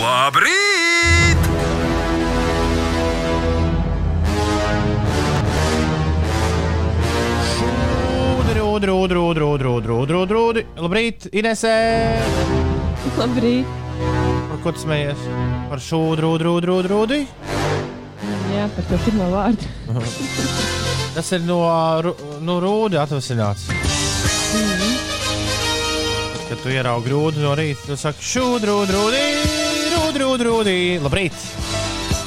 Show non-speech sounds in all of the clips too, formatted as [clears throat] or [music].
Labrīt! Drūdi, drūdi, drūdi, drūdi, drūdi, drūdi, drūdi. Labrīt, Inesē! Labrīt. Par ko tu smejies? Par šo drūdi, drūdi, drūdi, drūdi. Jā, par to pirmo vārdu. [laughs] Tas ir no, no rūdi atvasināts. Tad, kad tu ieraugi grūdu no rīta, tu saki, šūdu, drūdi, drūdi, drūdi, drūdi. Labrīt!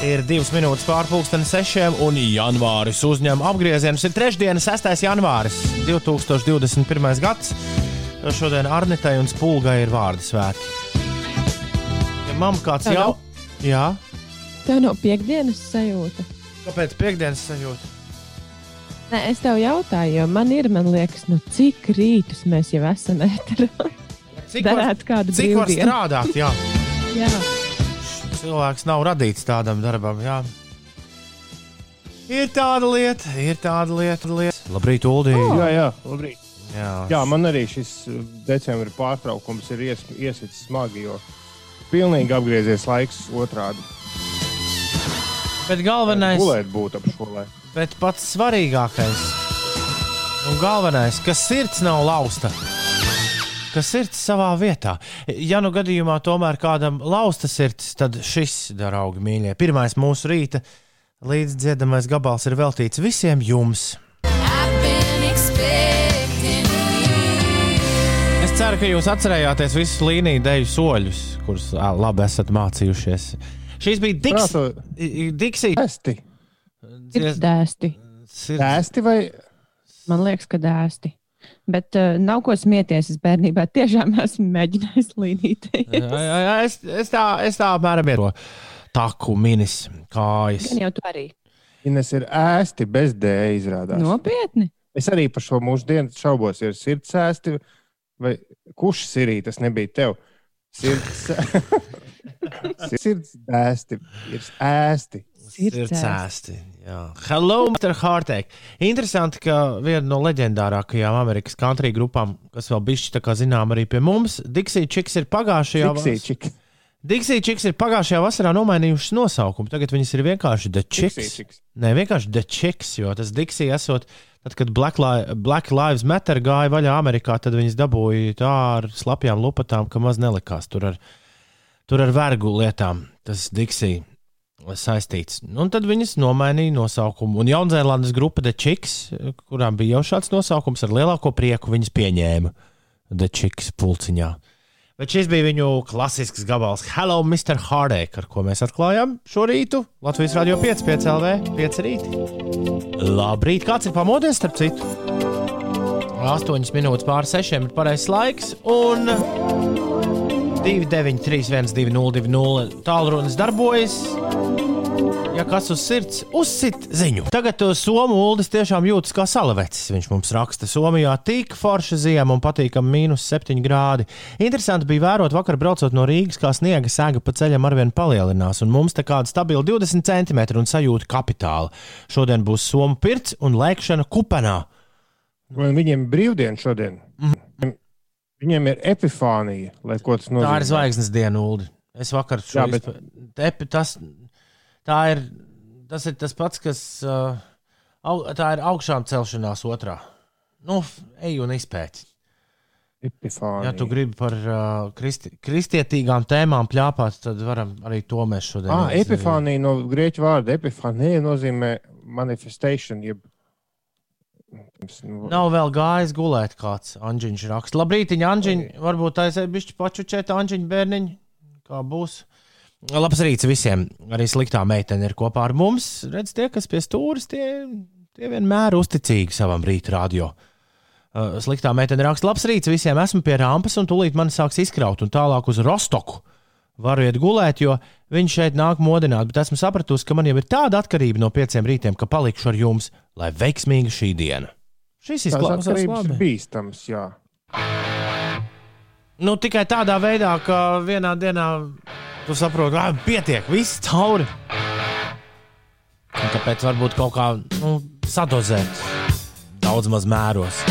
Ir divas minūtes pārpusdienas sešiem, un janvāris uzņem apgriezienus. Ir trešdiena, 6. janvāris, 2021. gads. Šodien Arnitai un Spulgai ir vārdu svētki. Ja mam kāds Tev jau. nav? Jā, Tev nav piekdienas sajūta. kāpēc piekdienas sajūta? Nē, es tev jautāju, jo man ir, man liekas, nu cik rītus mēs jau esam ēterā. Cik var, cik var strādāt? Jā. Jā, Cilvēks nav radīts tādam darbam. Jā. Ir tāda lieta, ir tāda lieta. lieta. Labrīt, Uldī. Oh. Jā, jā, labrīt. Jā. jā, man arī šis uh, decembris pārtraukums ir ies, iesitis smagi, jo pilnīgi apgriezies laiks otrādi. Bet galvenais, Gulēt būtu ap šo laiku. bet pats svarīgākais un galvenais, ka sirds nav lausta. Ka sirds savā vietā. Ja nu gadījumā tomēr kādam lausta sirds, tad šis, draugi, mīļie, pirmais mūsu rīta līdz dziedamais gabals ir veltīts visiem jums. Es ceru, ka jūs atcerējāties visus līniju deju soļus, kurus labi esat mācījušies. Šīs bija Diks- Diksija. Ēsti. ir dēsti. Sirds- Ēsti vai Man liekas, ka dēsti. Bet uh, nav ko smieties. Es bērnībā tiešām [laughs] esmu mēģinājis līnīt. Es, es tā, es tā apmēram ierodu. Taku minis, kājas. Gan jau tu arī. Ines ir ēsti bez dēļa izrādās. Nopietni. Es arī par šo mūsu dienu šaubos, ir sirds ēsti vai kurš sirī tas nebija tev. Sirds, [laughs] sirds ēsti ir ēsti. Sirds Sirdsēsti. Jā. Hello, Mr. Hartēk. Interesanti, ka viena no leģendārākajām Amerikas country grupām, kas vēl bišķi tā kā zinām arī pie mums, Dixie Chicks ir pagājušajā Fiksīčik. Dixie Chicks ir pagājušajā vasarā nomainījušas nosaukumu. Tagad viņas ir vienkārši The Chicks. Nē, vienkārši The Chicks, jo tas Dixie esot, tad, kad Black, Li Black Lives Matter gāja vaļā Amerikā, tad viņas dabūja tā ar slapjām lupatām, ka maz nelikās tur ar, tur ar vergu lietām. Tas Dixie saistīts. Nu, Un tad viņas nomainīja nosaukumu. Un Jaunzēlandes grupa The Chicks, kurām bija jau šāds nosaukums, ar lielāko prieku viņas pieņēma The Chicks pulciņā. Bet šis bija viņu klasisks gabals Hello, Mr. Hardēk, ar ko mēs atklājām šo rītu Latvijas Rādio 5, 5 LV, 5 rītī. Labrīt, kāds ir pamodies, starp citu? 8 minūtes pār 6 ir pareizais laiks, un 293, 1202, tālrunis darbojas. Ja kas uz sirds, uzsit ziņu. Tagad to somu uldis tiešām jūtas kā salavecis. Viņš mums raksta, Somijā tik forša ziema un patīkami mīnus 7 grādi. Interesanti bija vērot vakar braucot no Rīgas, kā sniega sēga pa ceļam arvien palielinās, un mums te kāda stabila 20 cm un sajūta kapitāla. Šodien būs somu pirts un lēkšana kupenā. Vai viņiem brīvdiena šodien? Viņiem ir epifānija, lai ko tas nozīmē. Tā ir zvaigznes diena, Ulu. Es vakar šo bet- Epi, tas, tā ir, tas ir tas pats, kas. Uh, au, tā ir augšām celšanās otrā. Nu, ej un izpēti. Epifānija. Ja tu gribi par uh, kristi, kristietīgām tēmām plāpāt, tad varam arī to mēs šodien Ah, epifānija no grieķu vārda epifānija nozīmē manifestation. Jeb... Nu, Nav vēl gājis gulēt kāds Anģiņš raksta. Labrīt, Anģiņ, varbūt aizēj bišķi pačučēt Anģiņu bērniņu. Kā būs? Labs rīts visiem. Arī sliktā meitene ir kopā ar mums. Redz, tie, kas pie stūres, tie, tie vienmēr uzticīgi savam rīta radio. Uh, Sliktā meitene raksta, labs rīts visiem. Esmu pie rampas un tūlīt man sāks izkraut un tālāk uz Rostoku. Varu iet gulēt, jo viņš šeit nāk modināt, bet esmu sapratusi, ka man jau ir tāda atkarība no pieciem rītiem, ka palikšu ar jums, lai veiksmīga šī diena. Šis izklausās labi. bīstams. Jā. Nu, tikai tādā veidā, ka vienā dienā tu saproti, ka pietiek, viss cauri. Un tāpēc varbūt kaut kā nu, sadozēt daudz maz mēros.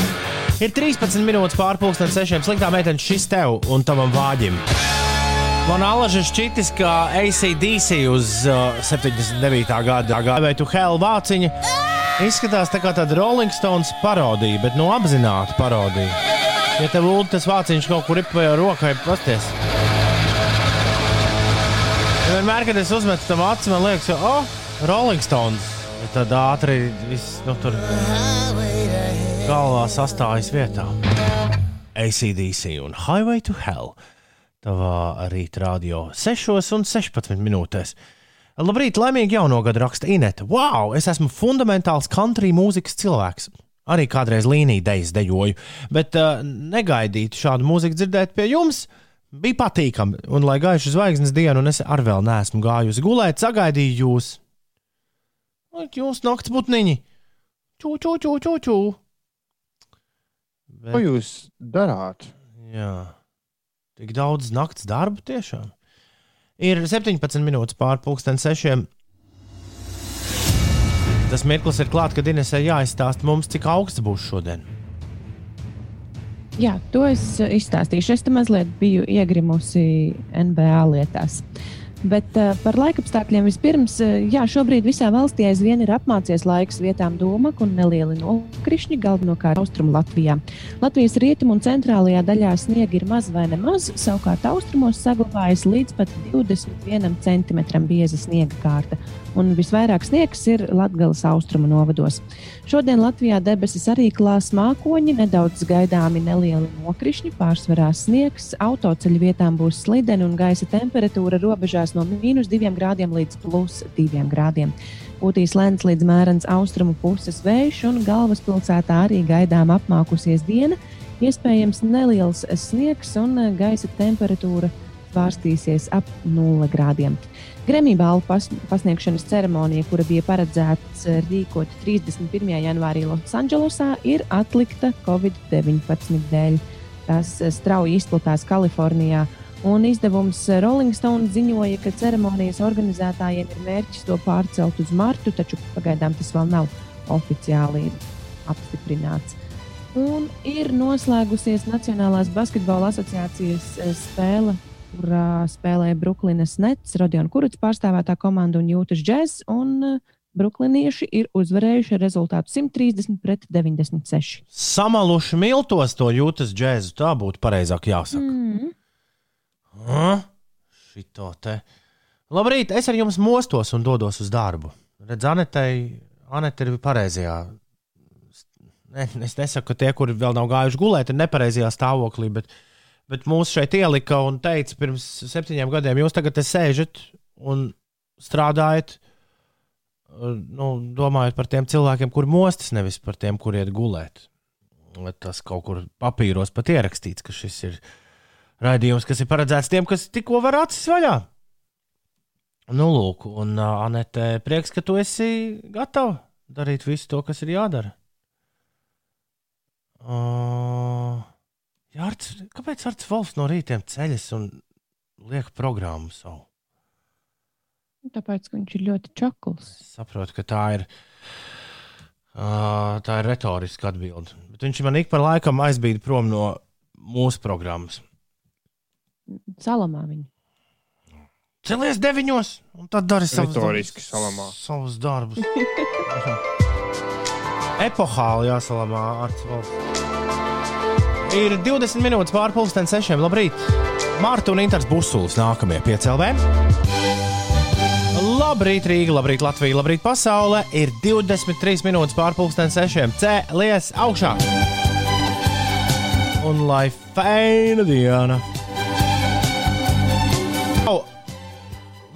Ir 13 minūtes pārpusdienas sešiem. Sliktā meitene šis tev un tavam vāģim. Man alaži šķitis, ka ACDC uz uh, 79. gada gāja tu Hell vāciņa. Izskatās tā kā tāda Rolling Stones parodija, bet no apzināta parodija. Ja tev ulu tas vāciņš kaut kur ripēja rokai, pasties. Ja vienmēr, kad es uzmetu tam acis, man liekas, ka, oh, Rolling Stones. Tad ātri viss nu, tur galvā sastājas vietā. ACDC un Highway to Hell. Tavā rīta radio 6 un 16 minūtēs. Labrīt, laimīgi jauno gadu raksta Inete. Wow, es esmu fundamentāls country mūzikas cilvēks. Arī kādreiz līnija dejas dejoju, bet uh, negaidīt šādu mūziku dzirdēt pie jums bija patīkami. Un, lai gaišu zvaigznes dienu, un es ar vēl neesmu gājusi gulēt, sagaidīju jūs. Ot, Jūs nakts putniņi! Čū, čū, čū, čū, čū. Ko jūs darāt? Jā, tik daudz naktas darba tiešām. Ir 17 minūtes pāri pusdien sešiem. Tas mirklis ir klāts, kad Inesē jāizstāsta mums, cik augsts būs šodien. Jā, to es uh, izstāstīšu. Es tam mazliet biju iegrimusi NBA lietās. Bet uh, par laikapstākļiem vispirms, uh, jā, šobrīd visā valstī aizvien ir apmācies laiks vietām doma un nelieli nokrišņi, galvenokārt austrumu Latvijā. Latvijas rietumu un centrālajā daļā sniega ir maz vai nemaz, savukārt austrumos saglabājas līdz pat 21 cm bieza sniega kārta. Un visvairāk sniegs ir Latvijas austrumu novados. Šodien Latvijā debesis arī klās mākoņi, nedaudz gaidāmi nelieli nokrišņi, pārsvarā sniegs, autoceļu vietām būs slideni un gaisa temperatūra robežās no mīnus 2 grādiem līdz plus 2 grādiem. Pūtīs lēns līdz mērens austrumu puses vējš, un galvaspilsētā arī gaidām apmākusies diena. Iespējams, neliels sniegs un gaisa temperatūra svārstīsies ap 0 grādiem. Grammy balvu pas, pasniegšanas ceremonija, kura bija paredzēta rīkot 31. janvārī Losandželosā, ir atlikta Covid-19 dēļ. Tas eh, strauji izplatās Kalifornijā. Un izdevums Rolling Stone ziņoja, ka ceremonijas organizētājiem ir mērķis to pārcelt uz martu, taču pagaidām tas vēl nav oficiāli apstiprināts. Un ir noslēgusies Nacionālās basketbola asociācijas eh, spēle kurā spēlēja Brooklynas Nets, Rodiona Kuruts pārstāvētā komanda un Jūtas Jazz. Un uh, Brooklynieši ir uzvarējuši ar rezultātu 130 pret 96. Samaluši miltos to jūtas džēzu. Tā būtu pareizāk jāsaka. Mm. Mm. Šito te. Labrīt, es ar jums mostos un dodos uz darbu. Redz, Anetei, Anete ir pareizajā. Ne, es nesaku, ka tie, kuri vēl nav gājuši gulēt, ir nepareizajā stāvoklī, bet, bet mūs šeit ielika un teica pirms septiņiem gadiem, jūs tagad te sēžat un strādājat, nu, domājot par tiem cilvēkiem, kur mostas, nevis par tiem, kur iet gulēt. Tas kaut kur papīros pat ierakstīts, ka šis ir raidījums, kas ir paredzēts tiem, kas tikko var acis vaļā. Nu, lūk, un Anete, prieks, ka tu esi gatava darīt visu to, kas ir jādara. Uh, jā, Arts, kāpēc Arts Volfs no rītiem ceļas un liek programmu savu? Tāpēc, ka viņš ir ļoti čakls. Es saprotu, ka tā ir. Uh, tā ir retoriska atbilde. Bet viņš man ik pa laikam aizbīda prom no mūsu programmas. Salamā viņa. Celies deviņos, un tad dari savus, Retoriski darbus- salamā. savus darbus. [laughs] Epohāli jāsalamā ar cilvēku. Ir 20 minūtes pārpusdienas sešiem. Labrīt! Mārta un Inters Busulis nākamie piecēlē. Labrīt, Rīga, labrīt, Latvija, labrīt, pasaule. Ir 23 minūtes pārpusdienas sešiem. Cēlies augšā! Un lai feina diena! Au,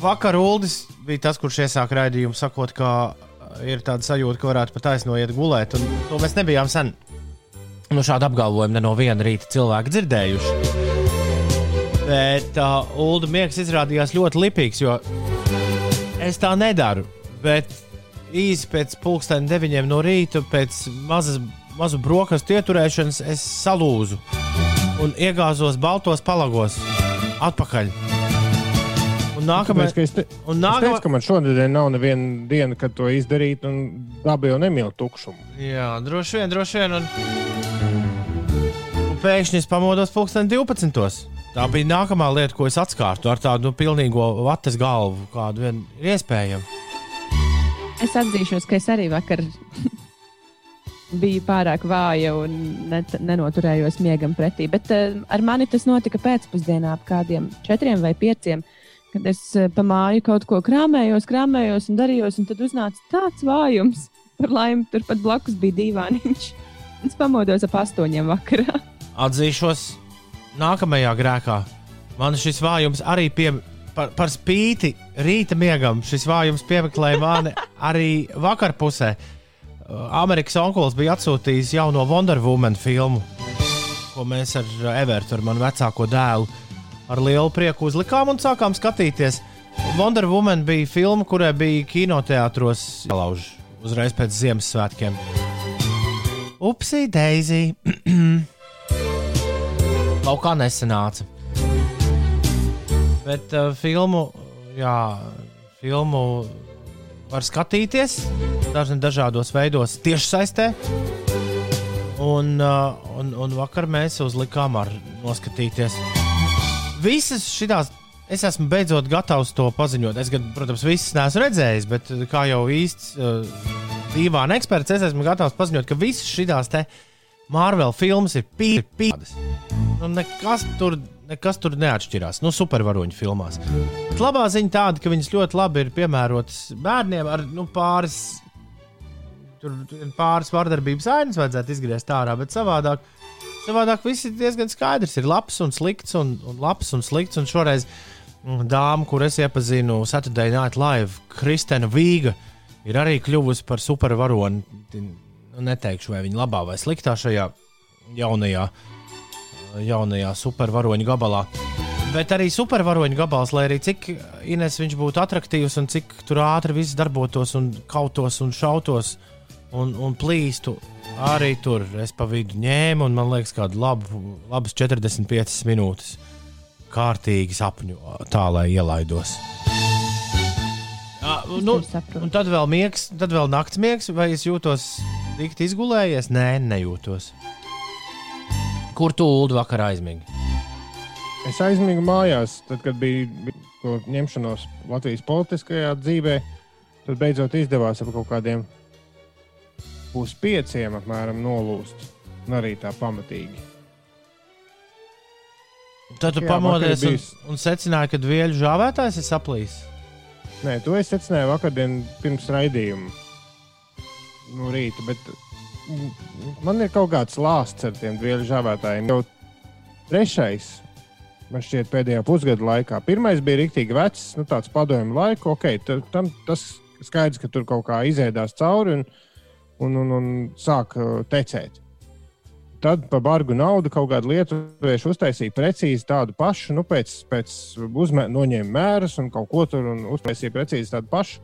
Vakar Uldis bija tas, kurš iesāka raidījumu, sakot, ka ir tāda sajūta, ka varētu pat taisnojiet gulēt. Un to mēs nebijām sen no šāda apgalvojuma ne no viena rīta cilvēka dzirdējuši. Bet uh, Ulda miegs izrādījās ļoti lipīgs, jo es tā nedaru. Bet īsi pēc pusdienas deviņiem no rīta, pēc mazas, mazu brokastu ieturēšanas, es salūzu un iegāzos baltos palagos atpakaļ. Un nākamais, Tāpēc, es, te, un es nākamā, teicu, ka man šodien nav neviena diena, kad to izdarīt, un daba jau nemīl tukšumu. Jā, droši vien, droši vien. Un pēkšņi es pamodos pulksten 12. Tā bija nākamā lieta, ko es atskārtu ar tādu nu, pilnīgo vates galvu, kādu vien ir iespējams. Es atzīšos, ka es arī vakar [laughs] biju pārāk vāja un net, nenoturējos miegam pretī. Bet uh, ar mani tas notika pēcpusdienā, ap kādiem četriem vai pieciem. Kad es uh, pa māju kaut ko krāmējos, krāmējos un darījos, un tad uznāca tāds vājums. Par laimi, turpat blakus bija dīvāniņš. Es pamodos ap astoņiem vakarā. Atzīšos, nākamajā grēkā man šis vājums arī pie, par, par spīti rīta miegam. Šis vājums piemeklēja mani [laughs] arī vakarpusē. Uh, Amerikas onkulis bija atsūtījis jauno Wonder Woman filmu, ko mēs ar Evertu, ar manu vecāko dēlu, ar lielu prieku uzlikām un sākām skatīties. Wonder Woman bija filma, kurai bija kinoteātros jālauž uzreiz pēc Ziemassvētkiem. Upsi, Daisy! [clears throat] Kaut kā nesanāca. Bet uh, filmu, jā, filmu var skatīties dažādos veidos, tiešsaistē. Un, uh, un, un vakar mēs uzlikām ar noskatīties. Visas šīs, es esmu beidzot gatavs to paziņot. Es, gan, protams, visas neesmu redzējis, bet uh, kā jau īsts uh, divāna eksperts, es esmu gatavs paziņot, ka visas šīs te Marvel filmas ir pīpītas. Nu, nekas tur. Nekas tur neatšķirās. Nu, supervaroņu filmās. Bet labā ziņa tāda, ka viņas ļoti labi ir piemērotas bērniem ar nu, pāris Tur ir pāris vardarbības ainas, vajadzētu izgriezt ārā, bet savādāk, savādāk viss ir diezgan skaidrs. Ir labs un slikts, un, un labs un slikts. Un šoreiz mm, dāma, kur es iepazinu Saturday Night Live, Kristēna Vīga, ir arī kļuvusi par supervaroni. Neteikšu, vai viņa labā vai sliktā šajā jaunajā, jaunajā supervaroņu gabalā. Bet arī supervaroņu gabals, lai arī cik Ines viņš būtu attraktīvs un cik tur ātri viss darbotos un kautos un šautos un, un plīstu, arī tur es pa vidu ņēmu un man liekas, kādu labu, labus 45 minūtes kārtīgi sapņu tā, lai ielaidos. Es nu, un tad vēl miegs, tad vēl nakts miegs, vai es jūtos dikti izgulējies? Nē, nejūtos. Kur tu ulu vakarā aizmigi? Es aizmigu mājās, tad, kad bija bija ņemšanos Latvijas politiskajā dzīvē. Tad beidzot izdevās ap kaut kādiem puspieciem apmēram nolūst. Un arī tā pamatīgi. Tad tu Jā, pamodies un, bijis- un secināji, ka vieļu žāvētājs ir saplīs. Nē, to es secināju vakardien pirms raidījuma. No rīta, bet mm, man ir kaut kāds lāsts ar tiem vielu žāvētājiem. Jau trešais, man šķiet, pēdējā pusgada laikā. Pirmais bija rīktīgi vecs, nu, tāds padomju laika. Okay, ta- tam, tas skaidrs, ka tur kaut kā izēdās cauri un, un, un, un sāk uh, tecēt. Tad par bargu naudu kaut kādu lietuviešu uztaisīja precīzi tādu pašu, nu, pēc, pēc uzmē, noņēma mērus un kaut ko tur un uztaisīja precīzi tādu pašu.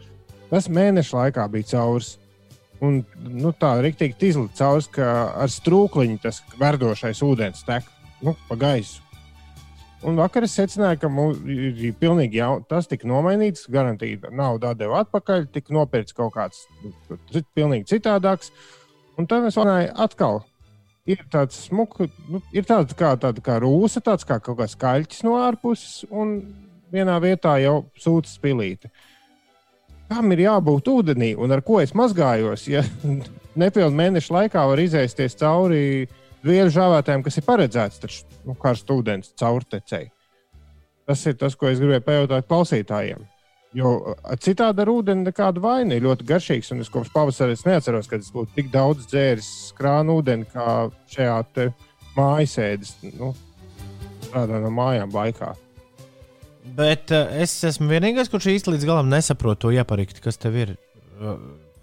Tas mēneša laikā bija caurs. Un, nu, tā rīktīgi tīzli caurs, ka ar strūkliņu tas verdošais ūdens tek nu, pa gaisu. Un vakar es secināju, ka ir pilnīgi jau, tas tika nomainīts, garantīta nauda deva atpakaļ, tika nopirkts kaut kāds nu, pilnīgi citādāks. Un tad es domāju, atkal ir tāds smuks, nu, ir tāds kā, tāda kā rūsa, tāds kā kaut kāds kaļķis no ārpuses, un vienā vietā jau sūta spilīte. Kam ir jābūt ūdenī un ar ko es mazgājos? Ja [laughs] nepilnīgi mēneša laikā var izēsties cauri vielu žāvētājiem, kas ir paredzēts, taču nu, karsts ūdens caurtecēji. Tas ir tas, ko es gribēju pajautāt klausītājiem. Jo citādi ar ūdeni nekāda vaina ir ļoti garšīgs. Un es kopš pavasara es neatceros, kad es būtu tik daudz dzēris krānu ūdeni kā šajā mājasēdes, nu, strādā no mājām laikā. Bet uh, es esmu vienīgais, kurš īsti līdz galam nesaprot to ieparikt, kas tev ir. Uh,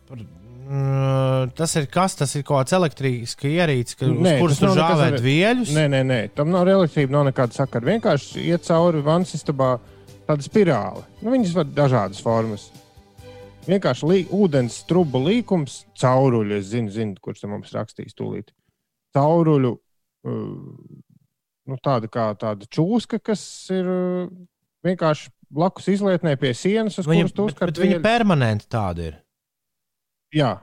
par, uh, tas ir kas? Tas ir kaut kāds elektrīsks ierīcis, ka, uz Nē, kuras tas tu nav nekas žāvēt ar- vieļus. Nē, nē, nē, tam nav elektrība, nav nekāda sakara. Vienkārši iet cauri vannas istabā tāda spirāli. Nu, viņas var dažādas formas. Vienkārši lī, ūdens trubu līkums, cauruļi. Es zinu, zinu kurš tam mums rakstīs tūlīt. Cauruļu, uh, nu, tāda kā tāda čūska, kas ir uh, vienkārši blakus izlietnē pie sienas, uz Viņa, kuras tu bet, uzskati. bet viņa permanenti tāda ir. Jā,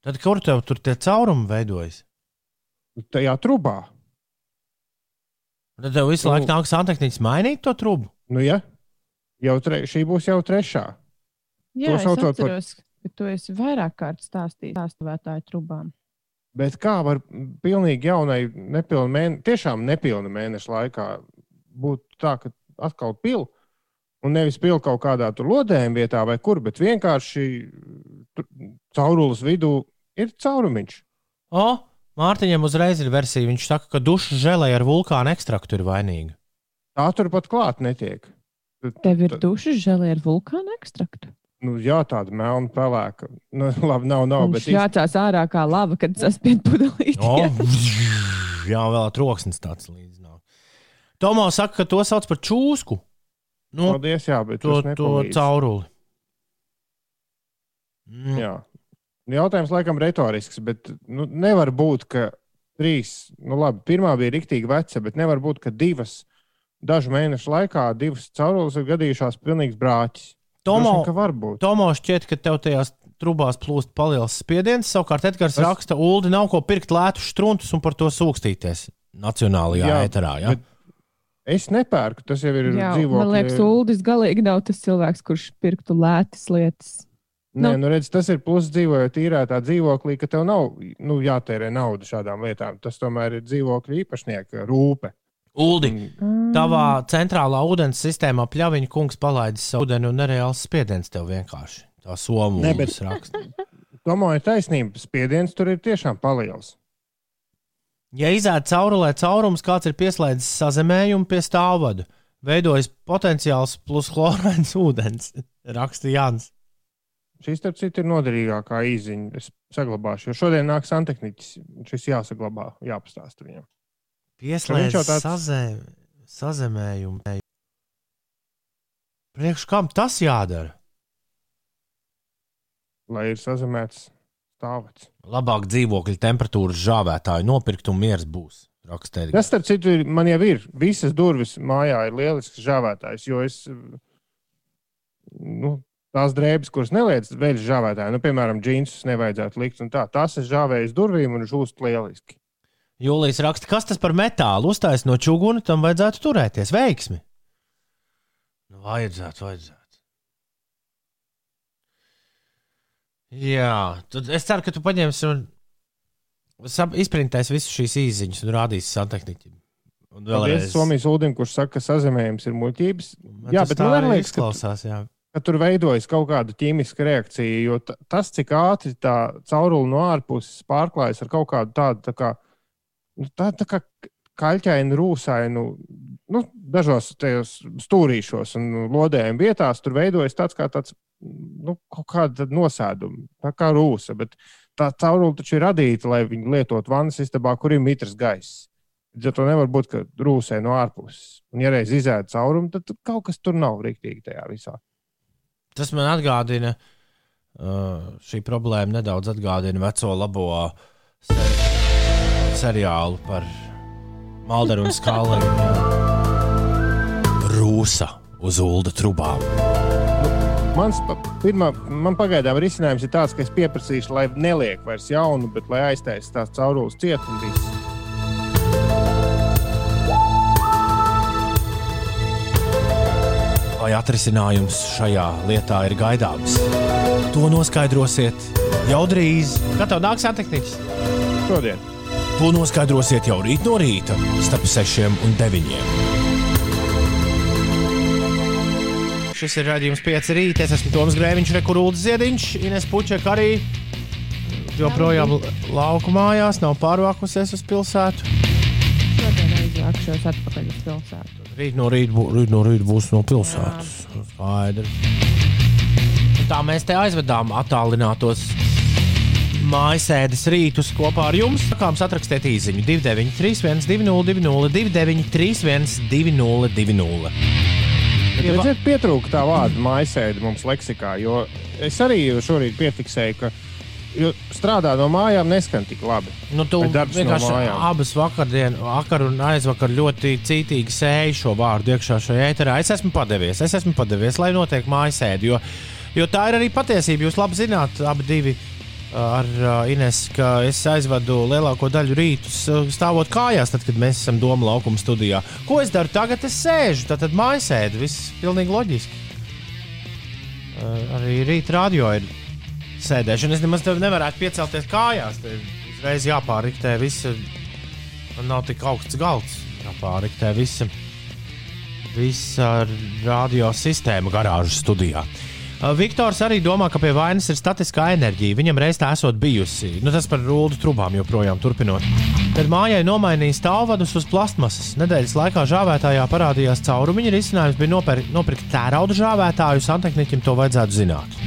Tad kur tev tur tie caurumi veidojas? tajā trubā. Tad tev visu Nu. laiku nāk santehniķis mainīt to trubu. Nu, ja? jau tre, šī būs jau trešā. Jā, es saucot par- ka tu esi vairāk kārt stāstījis stāstītāju trubām. Bet kā var pilnīgi jaunai, nepilnu mēnešu, tiešām nepilnu mēnešu laikā būt tā, ka atkal pil, un nevis pil kaut kādā tur lodējuma vietā vai kur, bet vienkārši tur caurules vidū ir caurumiņš. O, Mārtiņam uzreiz ir versija. Viņš saka, ka dušu žēlē ar vulkānu ekstraktu ir vainīga. Tā turpat klāt netiek. Tev ir dušas žēlē ar vulkānu ekstraktu. Nu, jā, tāda melna pelēka. Nu, labi, nav, nav. Viņš Bet jācās ārā kā lava, kad saspied pudelīti. O, [laughs] jā, vēl troksnis tāds līdzi Tomo saka, ka to sauc par čūsku. Nu, Paldies, jā, bet to, to cauruli. Mm. Jā. Jautājums laikam retorisks, bet nu, nevar būt, ka trīs, nu labi, pirmā bija rīktīgi veca, bet nevar būt, ka divas dažu mēnešu laikā divas caurules ir gadījušās pilnīgs brāķis. Tomo, Droši vien, ka var būt. Tomo šķiet, ka tev tajās trubās plūst paliels spiediens. Savukārt Edgars Es- raksta, Ulu nav ko pirkt lētus struntus un par to sūkstīties nacionālajā Jā, ēterā. Ja? bet Es nepērku, tas jau ir dzīvokļi. man liekas, Uldis galīgi nav tas cilvēks, kurš pirktu lētas lietas. Nē, nu- nu, redz, tas ir pluss dzīvojot īrētā dzīvoklī, ka tev nav nu, jātērē nauda šādām lietām. Tas tomēr ir dzīvokļu īpašnieka rūpe. Uldi, Mm. tavā centrālā ūdens sistēmā pļaviņa kungs palaidis savu ūdeni un nereāls spiediens tev vienkārši. Tā somu Ne, bet- raksta. Ir taisnība, spiediens tur ir tiešām paliels. Ja izēd caurulē caurums, kāds ir pieslēdzis sazemējumu pie stāvvadu, veidojas potenciāls plus chlorāns ūdens, [laughs] raksta Jānis. Šis, starp citu, ir noderīgākā īziņa. Es saglabāšu, jo šodien nāk santehniķis. Šis jāsaglabā, jāpastāsta viņam. Pieslēdzis tāds- sazem, sazemējumu. Priekš kam tas jādara? Lai ir sazemēts stāvats. Labāk dzīvokļa temperatūras žāvētāju nopirkt un miers būs. Raksta Edgars. Tas, starp citu, ir, man jau ir. Visas durvis mājā ir lielisks žāvētājs, jo es. Nu, Tās drēbes, kuras neliec veļas žāvētāji, nu, piemēram, džinsus nevajadzētu likt. un Tā, tās es žāvēju uz durvīm un žūst lieliski. Jūlijas raksta, kas tas par metālu uztaisīt no čūguna, tam vajadzētu turēties. Veiksmi! Nu, vajadzētu, vajadzētu. Jā, tad es ceru, ka tu paņemsi un izprintēsi visu šīs īsiņas un rādīsi santehniķim. Un Paldies Somijas Ulim, kurš saka, ka sazemējums ir muļķības. Man Jā, bet man arī liekas, ka izklausās. Jā. ka tur veidojas kaut kāda ķīmiska reakcija. Jo ta- tas, cik ātri tā caurule no ārpuses pārklājas ar kaut kādu tādu tā kā, nu, tā, tā kā kaļķainu, rūsainu, nu, dažos stūrīšos un lodējuma vietās, tur veidojas tāds kā tāds. Nu, kaut kāda nosēduma, tā kā rūsa. Bet tā caurule taču ir radīta, lai viņi lietotu vannas istabā, kur ir mitrs gaiss. Ja to nevar būt, ka rūsē no ārpuses. Un, ja reiz izēda caurumu, tad kaut kas tur nav rīktīgi tajā visā. Tas man atgādina, uh, šī problēma nedaudz atgādina veco labo seri seriālu par Malderu un Skālēnu. Rūsa uz ULDA trubām. Mans pa- pirmā, man pagaidām risinājums ir tāds, ka es pieprasīšu, lai neliek vairs jaunu, bet lai aiztaisa tās caurules ciet un viss. Vai atrisinājums šajā lietā ir gaidāms? To noskaidrosiet jau drīz. Kad tev nāks attekniķis? Šodien. To noskaidrosiet jau rīt no rīta, starp 6 un 9. Šis ir redzējums 5 rītā. Es esmu Toms Grēviņš, Rekurūts Ziediņš, Ines Puček arī. Joprojām lauku mājās, nav pārvākusies uz pilsētu. Šodien aizvākšos atpakaļ uz pilsētu. Rīt no rīta, bū, rīt no rīta būs no pilsētas. Skaidrs. Tā mēs te aizvedām attālinātos mājasēdes rītus kopā ar jums. Sākām atrakstīt īsiņu 293, 202, 293, 202. Ja redziet, pietrūka tā vārda mājasēde mums leksikā, jo es arī šorīt piefiksēju, ka jo strādā no mājām neskan tik labi. Nu, tu no vienkārši mājām? abas vakardienas, vakar un aizvakar ļoti cītīgi sēju šo vārdu iekšā šajā ēterā. Es esmu padevies, es esmu padevies, lai notiek mājasēde. Jo, jo tā ir arī patiesība. Jūs labi zināt, abi divi ar uh, Inesu, ka es aizvadu lielāko daļu rītus uh, stāvot kājās, tad, kad mēs esam Doma laukuma studijā. Ko es daru tagad? Es sēžu, tad, tad mājasēdi. Viss pilnīgi loģiski. Uh, arī rīta radio ir sēdēšana. Es nemaz tev nevarētu piecelties kājās. Te uzreiz jāpāriktē viss. Man nav tik augsts galds. Jāpāriktē visa, visa radio sistēma garāžas studijā. Uh, Viktors arī domā, ka pie vainas ir statiskā enerģija. Viņam reiz tā esot bijusi. Nu, tas par rūdu trubām joprojām turpinot. Tad mājai nomainīja stāvvadus uz plastmasas. Nedēļas laikā žāvētājā parādījās caurumiņa. Risinājums bija nopir nopirkt tērauda žāvētāju. Santehniķim to vajadzētu zināt.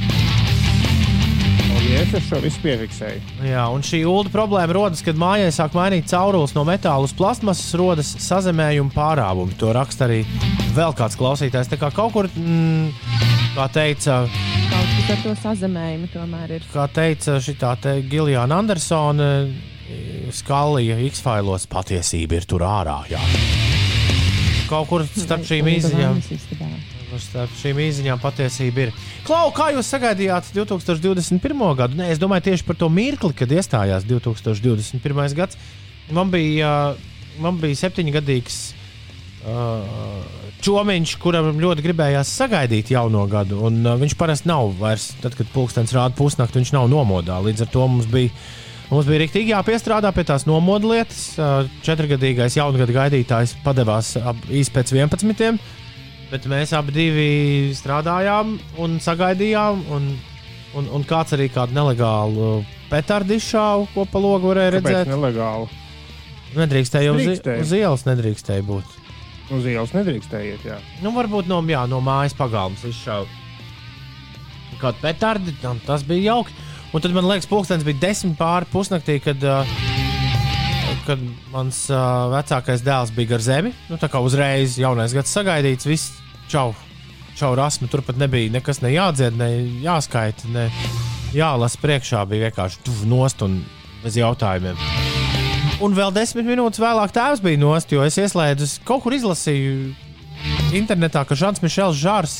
Paldies, es šo visu piefiksēju. Jā, un šī ulu problēma rodas, kad mājai sāk mainīt caurules no metāla uz plastmasas, rodas sazemējuma pārāvumi. To raksta arī vēl kāds klausītājs. Tā kā kaut kur, mm, kā teica, Kaut kas ar to sazemējumu tomēr ir. kā teica šī Giljāna Andersona, skalija X-failos patiesība ir tur ārā. Jā. Kaut kur starp šīm izziņām. Starp šīm izziņām patiesība ir. Klau, kā jūs sagaidījāt 2021. gadu? Nē, es domāju tieši par to mirkli, kad iestājās 2021. gads. Man bija, man bija septiņgadīgs uh, čomiņš, kuram ļoti gribējās sagaidīt jauno gadu. Un, uh, viņš parasti nav vairs, tad, kad pulkstenis rāda pusnakti, viņš nav nomodā. Līdz ar to mums bija. Mums bija rīktīgi jāpiestrādā pie tās nomodu lietas. Uh, Četrgadīgais jaungada gaidītājs padevās īsi pēc 11. Bet mēs abi strādājām un sagaidījām. Un, un, un kāds arī kādu nelegālu petardu izšāva, ko pa logu varēja Kāpēc redzēt. nelegāli? Nedrīkstēja uz, uz ielas, nedrīkstēja būt. Uz ielas nedrīkstēja iet. Jā. Nu, varbūt no, jā, no mājas pagalmas izšāva kādu petardu. tam Tas bija jauki. Un tad man liekas, pulkstenis bija desmit pāri pusnaktī, kad, kad mans vecākais dēls bija gar zemi. Nu, tā kā uzreiz jaunais gads sagaidīts, viss čau. Čau, rasmi, tur pat nebija nekas ne jādzied, ne jāskaita, ne jālasa priekšā. Bija vienkārši tuvu nost un bez jautājumiem. Un vēl desmit minūtes vēlāk tēvs bija nost, jo es ieslēdzu, es kaut kur izlasīju internetā, ka Žants Mišels Žārs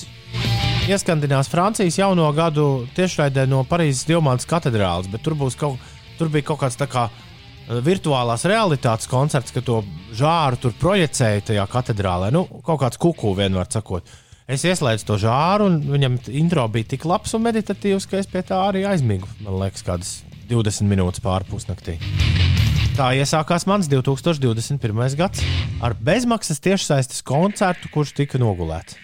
ieskandinās Francijas jauno gadu tiešraidē no Parīzes Dievmātes katedrāles, bet tur, kaut, tur bija kaut kāds tā kā eh, virtuālās realitātes koncerts, ka to žāru tur projicēja tajā katedrālē. Nu, kaut kāds kuku vienmēr sakot. Es ieslēdzu to žāru, un viņam intro bija tik labs un meditatīvs, ka es pie tā arī aizmigu. Man liekas, kādas 20 minūtes pāri pusnaktī. Tā iesākās mans 2021. gads ar bezmaksas tiešsaistes koncertu, kurš tika nogulēts.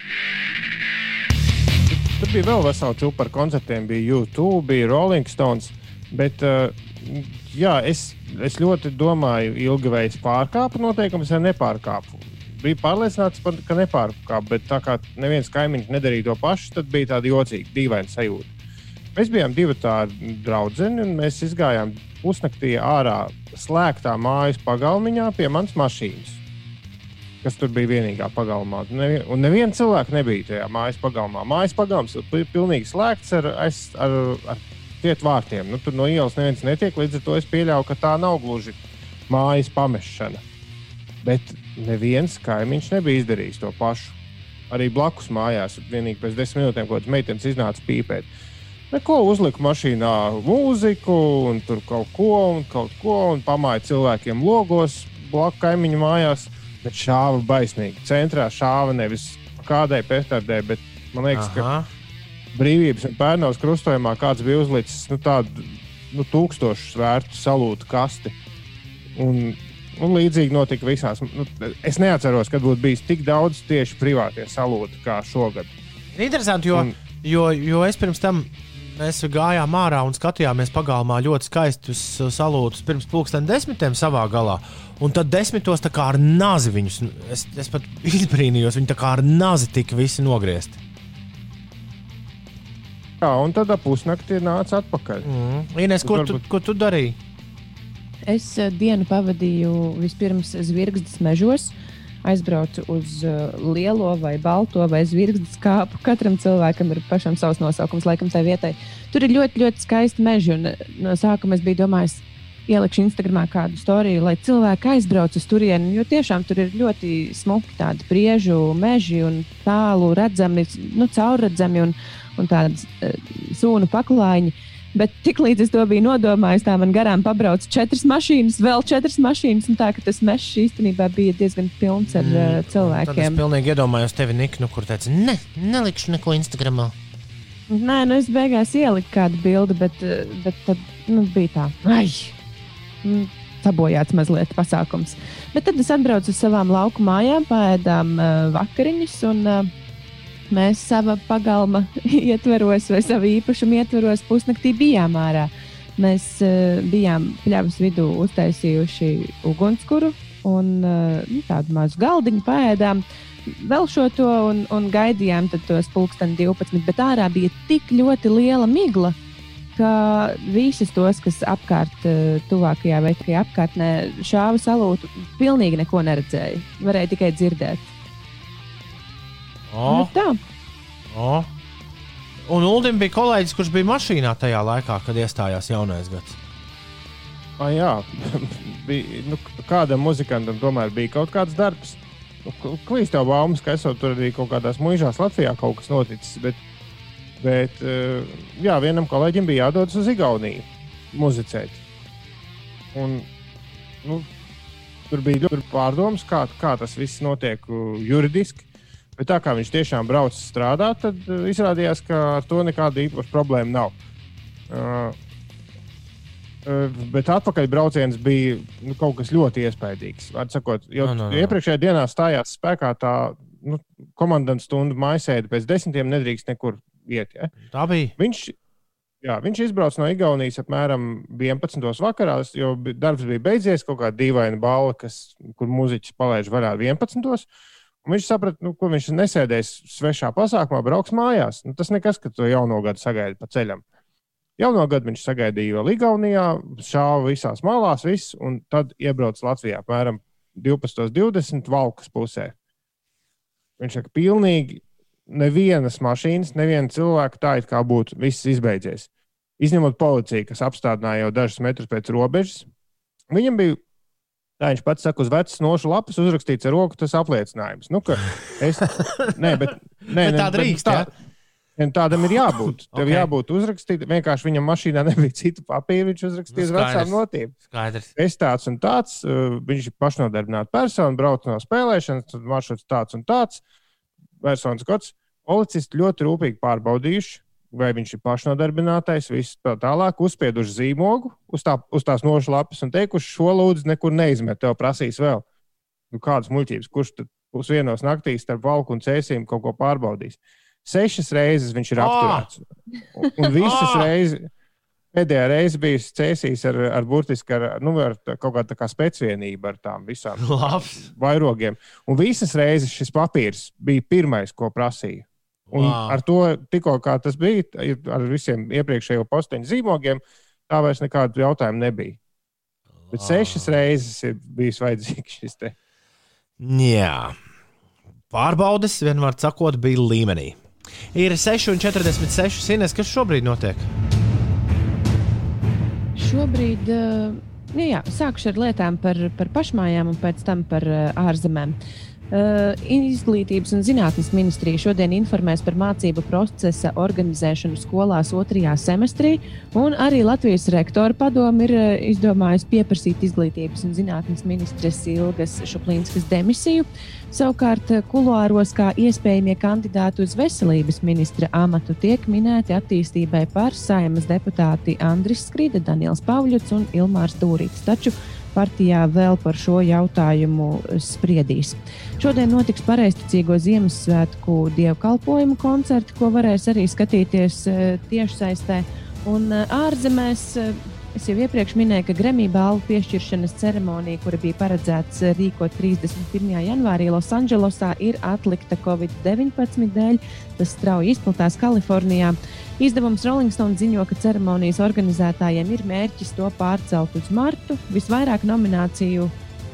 Tur bija vēl vesela čūpa par koncertiem. Bija YouTube, bija Rolling Stones. Bet, uh, jā, es, es ļoti domāju, ilgi vai es pārkāpu noteikumus, vai nepārkāpu. Bija pārliecināts, par, ka nepārkāpu, bet tā kā neviens kaimiņš nedarīja to pašu, tad bija tāda jocīga, dīvaina sajūta. Mēs bijām divi tādi draugi, un mēs gājām pusnaktī ārā slēgtā mājas pagalmiņā pie manas mašīnas kas tur bija vienīgā pagalmā. Un neviena cilvēka nebija tajā mājas pagalmā. Mājas pagalms ir pi- pilnīgi slēgts ar, aiz- ar, ar cietu vārtiem. Nu, tur no ielas neviens netiek, līdz ar to es pieļauju, ka tā nav gluži mājas pamešana. Bet neviens kaimiņš nebija izdarījis to pašu. Arī blakus mājās, vienīgi pēc desmit minūtēm, kad meitenes iznāca pīpēt. Neko uzlika mašīnā, mūziku, un tur kaut ko, un kaut ko, un pamāja cilvēkiem logos, blakus kaimiņu mājās. Bet šāva baisnīgi. Centrā šāva nevis kādai pētardē, bet man liekas, ka Aha. brīvības un pērnavas krustojumā kāds bija uzlicis nu, tādu nu, tūkstošu svērtu salūtu kasti. Un, un līdzīgi notika visās. Nu, es neatceros, kad būtu bijis tik daudz tieši privātie salūti kā šogad. Interesanti, jo, Un- jo, jo es pirms tam mēs gājām ārā un skatījāmies pagalmā ļoti skaistus uh, salūtus pirms pulksten desmitiem savā galā. Un tad desmitos tā kā ar nazi viņus, es, es pat [laughs] izbrīnījos, viņi tā kā ar nazi tika visi nogriezti. Jā, un tad ap pusnaktī nāca atpakaļ. Mm. Ines, ko, tu, Varbūt- ko tu darīji? Es eh, dienu pavadīju vispirms Zvirgzdas mežos, aizbraucu uz uh, lielo vai balto vai zvirgzdas kāpu. Katram cilvēkam ir pašam savs nosaukums, laikam, tai vietai. Tur ir ļoti, ļoti skaisti meži. Eh, no sākuma es biju domājis, ielikšu Instagramā kādu storiju, lai cilvēki aizbrauc uz turieni. Jo tiešām tur ir ļoti smuki tādi priežu meži un tālu redzami, nu, caurredzami un, un tādas uh, sūnu paklājiņi. Bet tiklīdz es to biju nodomājis, tā man garām pabrauca četras mašīnas, vēl četras mašīnas. un Tā ka tas mežs īstenībā bija diezgan pilns ar mm, es cilvēkiem. pilnīgi iedomājos tevi, Nik, nu, kur teici, ne, nelikšu neko Instagramā. Nē, nu es beigās ieliku kādu bildi, bet, eh, bet tad nu, bija tā. Ai! Sabojāts mazliet pasākums. Bet tad es atbraucu uz savām lauku mājām, pēdām uh, vakariņas, un uh, mēs savā pagalma [laughs] ietveros vai savu īpašumu ietveros pusnaktī bijām ārā. Mēs uh, bijām pļavas vidū uztaisījuši ugunskura un uh, tādu mazu galdiņu pēdām. Vēl šo to un, un gaidījām tos pulksten 12, bet ārā bija tik ļoti liela migla, ka visas tos, kas apkārt, uh, tuvākajā vai tikai apkārtnē šāva salūtu, pilnīgi neko neredzēja. Varēja tikai dzirdēt. O, Nu, tā. o. Un Uldim bija kolēģis, kurš bija mašīnā tajā laikā, kad iestājās jaunais gads. Ah, jā, [laughs] bija, nu, kādam muzikantam tomēr bija kaut kāds darbs. Nu, Klīst jau baumas, ka esot tur arī kaut kādās mūžās Latvijā kaut kas noticis. Bet, bet jā, vienam kolēģim bija jādodas uz Igauniju muzicēt. Un, nu, tur bija ļoti pārdomas, kā, kā tas viss notiek juridiski. Bet tā kā viņš tiešām brauc strādāt, tad uh, izrādījās, ka ar to nekāda īpaša problēma nav. Uh, Uh, Bet atpakaļbrauciens bija nu, kaut kas ļoti iespaidīgs. Vārds Sakot, jau No, no, no. iepriekšējā dienā stājās spēkā tā nu, komandas stunda maisēde. Pēc desmitiem nedrīkst nekur iet. Ja? Tā bija. Viņš, jā, viņš izbrauca no Igaunijas apmēram 11. vakarā, jo darbs bija beidzies. Kaut kāda dīvaina balva, kas, kur muzeķis palaiž varā 11. Un viņš saprata, nu, ko viņš nesēdēs svešā pasākumā, brauks mājās. Nu, tas nekas, ka to jauno gadu sagaida pa ceļam. Jauno gadu viņš sagaidīja vēl Igaunijā, šāva visās malās, viss, un tad iebrauca Latvijā apmēram 12.20 valkas pusē. Viņš saka, pilnīgi nevienas mašīnas, neviena cilvēka tā it kā būtu viss izbeidzies. Izņemot policiju, kas apstādināja jau dažus metrus pēc robežas. Viņam bija, tā viņš pats saka, uz vecas nošu lapas uzrakstīts ar roku tas apliecinājums. Nu, ka es, [laughs] nē, bet, nē, Bet tā drīkst, tā, ja? Ja Tādam ir jābūt. [laughs] Tev Ok. okay. jābūt uzrakstītam. Vienkārši viņam mašīnā nebija citu papīru. Viņš uzrakstīja uz Nu, vecām. Skaidrs. Es tāds un tāds, uh, viņš ir pašnodarbināts persona, brauc no spēlēšanas, tad maršruts tāds un tāds. Personas kods. Policisti ļoti rūpīgi pārbaudījuši, vai viņš ir pašnodarbinātais, viss tā tālāk, uzspieduši zīmogu uz, tā, uz tās nošu lapas un teikuši, šo lūdzu nekur neizmet, tev prasīs vēl. Nu, kādas muļķības, kurš tad pusdienos naktīs starp valku un cēsīm kaut ko pārbaudīs? Sešas reizes viņš ir Ah! apturēts. Un, un visas Ah! reizes, pēdējā reize bija cēsīs ar, ar burtiski ar, nu, ar tā- kaut kādu kā spēcvienību ar tām visām Labs. vairogiem. Un visas reizes šis papīrs bija pirmais, ko prasīja. Un Wow. wow. ar to tikko kā tas bija, ir ar visiem iepriekšējo posteņu zīmogiem, tā vairs nekādu jautājumu nebija. Bet sešas reizes ir bijis vajadzīgs šis te. Jā. Pārbaudes, vienmēr sakot, bija līmenī. Ir 6,46 sinēs, kas šobrīd notiek. Šobrīd uh, nu jā, sākšu ar lietām par, par pašmājām un pēc tam par uh, ārzemēm. Uh, Izglītības un zinātnes ministrija šodien informēs par mācību procesa organizēšanu skolās otrajā semestrī, un arī Latvijas rektora padome ir uh, izdomājusi pieprasīt izglītības un zinātnes ministres Ilgas Šuplīnskas demisiju. Savukārt, uh, kuluāros kā iespējamie kandidāti uz veselības ministra amatu tiek minēti attīstībai par saimas deputāti Andris Skrida, Daniels Pavļuts un Ilmārs Dūrīts. Taču partijā vēl par šo jautājumu spriedīs. Šodien notiks pareizticīgo Ziemassvētku dievkalpojumu koncerti, ko varēs arī skatīties eh, tiešsaistē. Un eh, ārzemēs eh, es jau iepriekš minēju, ka Grammy balvu piešķiršanas ceremonija, kura bija paredzēta rīkot 31. janvārī Losandželosā, ir atlikta Covid-19 dēļ. Tas strauji izplatās Kalifornijā. Izdevums Rolling Stone ziņo, ka ceremonijas organizētājiem ir mērķis to pārcelt uz martu. Visvairāk nomināciju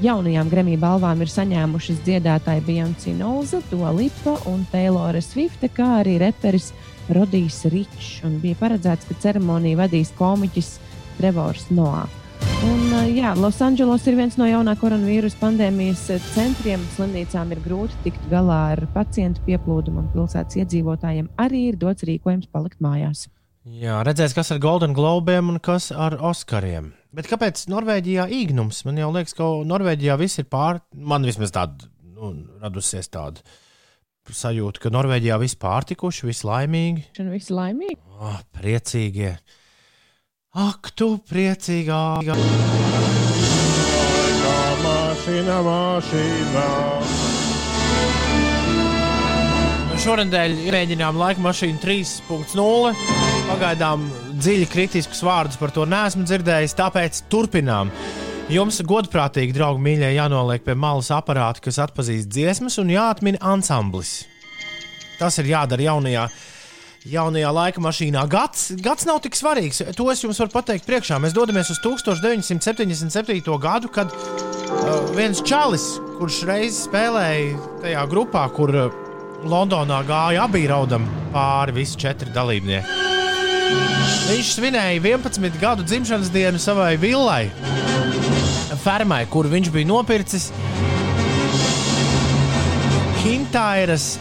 jaunajām Grammy balvām ir saņēmušas dziedātāji Beyoncé Nolza, Dua Lipa un Taylora Swifte, kā arī reperis Rodijs Ričs. Bija paredzēts, ka ceremoniju vadīs komiķis Trevors Noā. Un, jā, Losandželos ir viens no jaunā koronavīrusa pandēmijas centriem. Slimnīcām ir grūti tikt galā ar pacientu pieplūdumu, un pilsētas iedzīvotājiem arī ir dots rīkojums palikt mājās. Jā, redzēs, kas ar Golden Globiem un kas ar Oskariem. Bet kāpēc Norvēģijā īgnums? Man jau liekas, ka Norvēģijā viss ir pār. Man vismaz tāda nu, radusies tāda sajūta, ka Norvēģijā viss pārtikuši, viss laimīgi, Un viss laimīgi. oh, priecīgie. Ak, tu priecīgā! Tā mašīna, mašīna. Šonadēļ mēģinājām laika mašīnu 3.0. Pagaidām dziļi kritiskus vārdus par to neesmu dzirdējis, tāpēc turpinām. Jums, godprātīgi, draugi, mīļie, jānoliek pie malas aparāta, kas atpazīst dziesmas, un jāatmin ansamblis. Tas ir jādara jaunajā, jaunajā laika mašīnā. Gads, gads nav tik svarīgs. To es jums varu pateikt priekšā. Mēs dodamies uz 1977. gadu, kad uh, viens čalis, kurš reiz spēlēja tajā grupā, kur uh, Londonā gāja abi raudam pāri visi četri dalībnieki. Viņš svinēja 11 gadu dzimšanas dienu savai villai, fermai, kur viņš bija nopircis Hintairas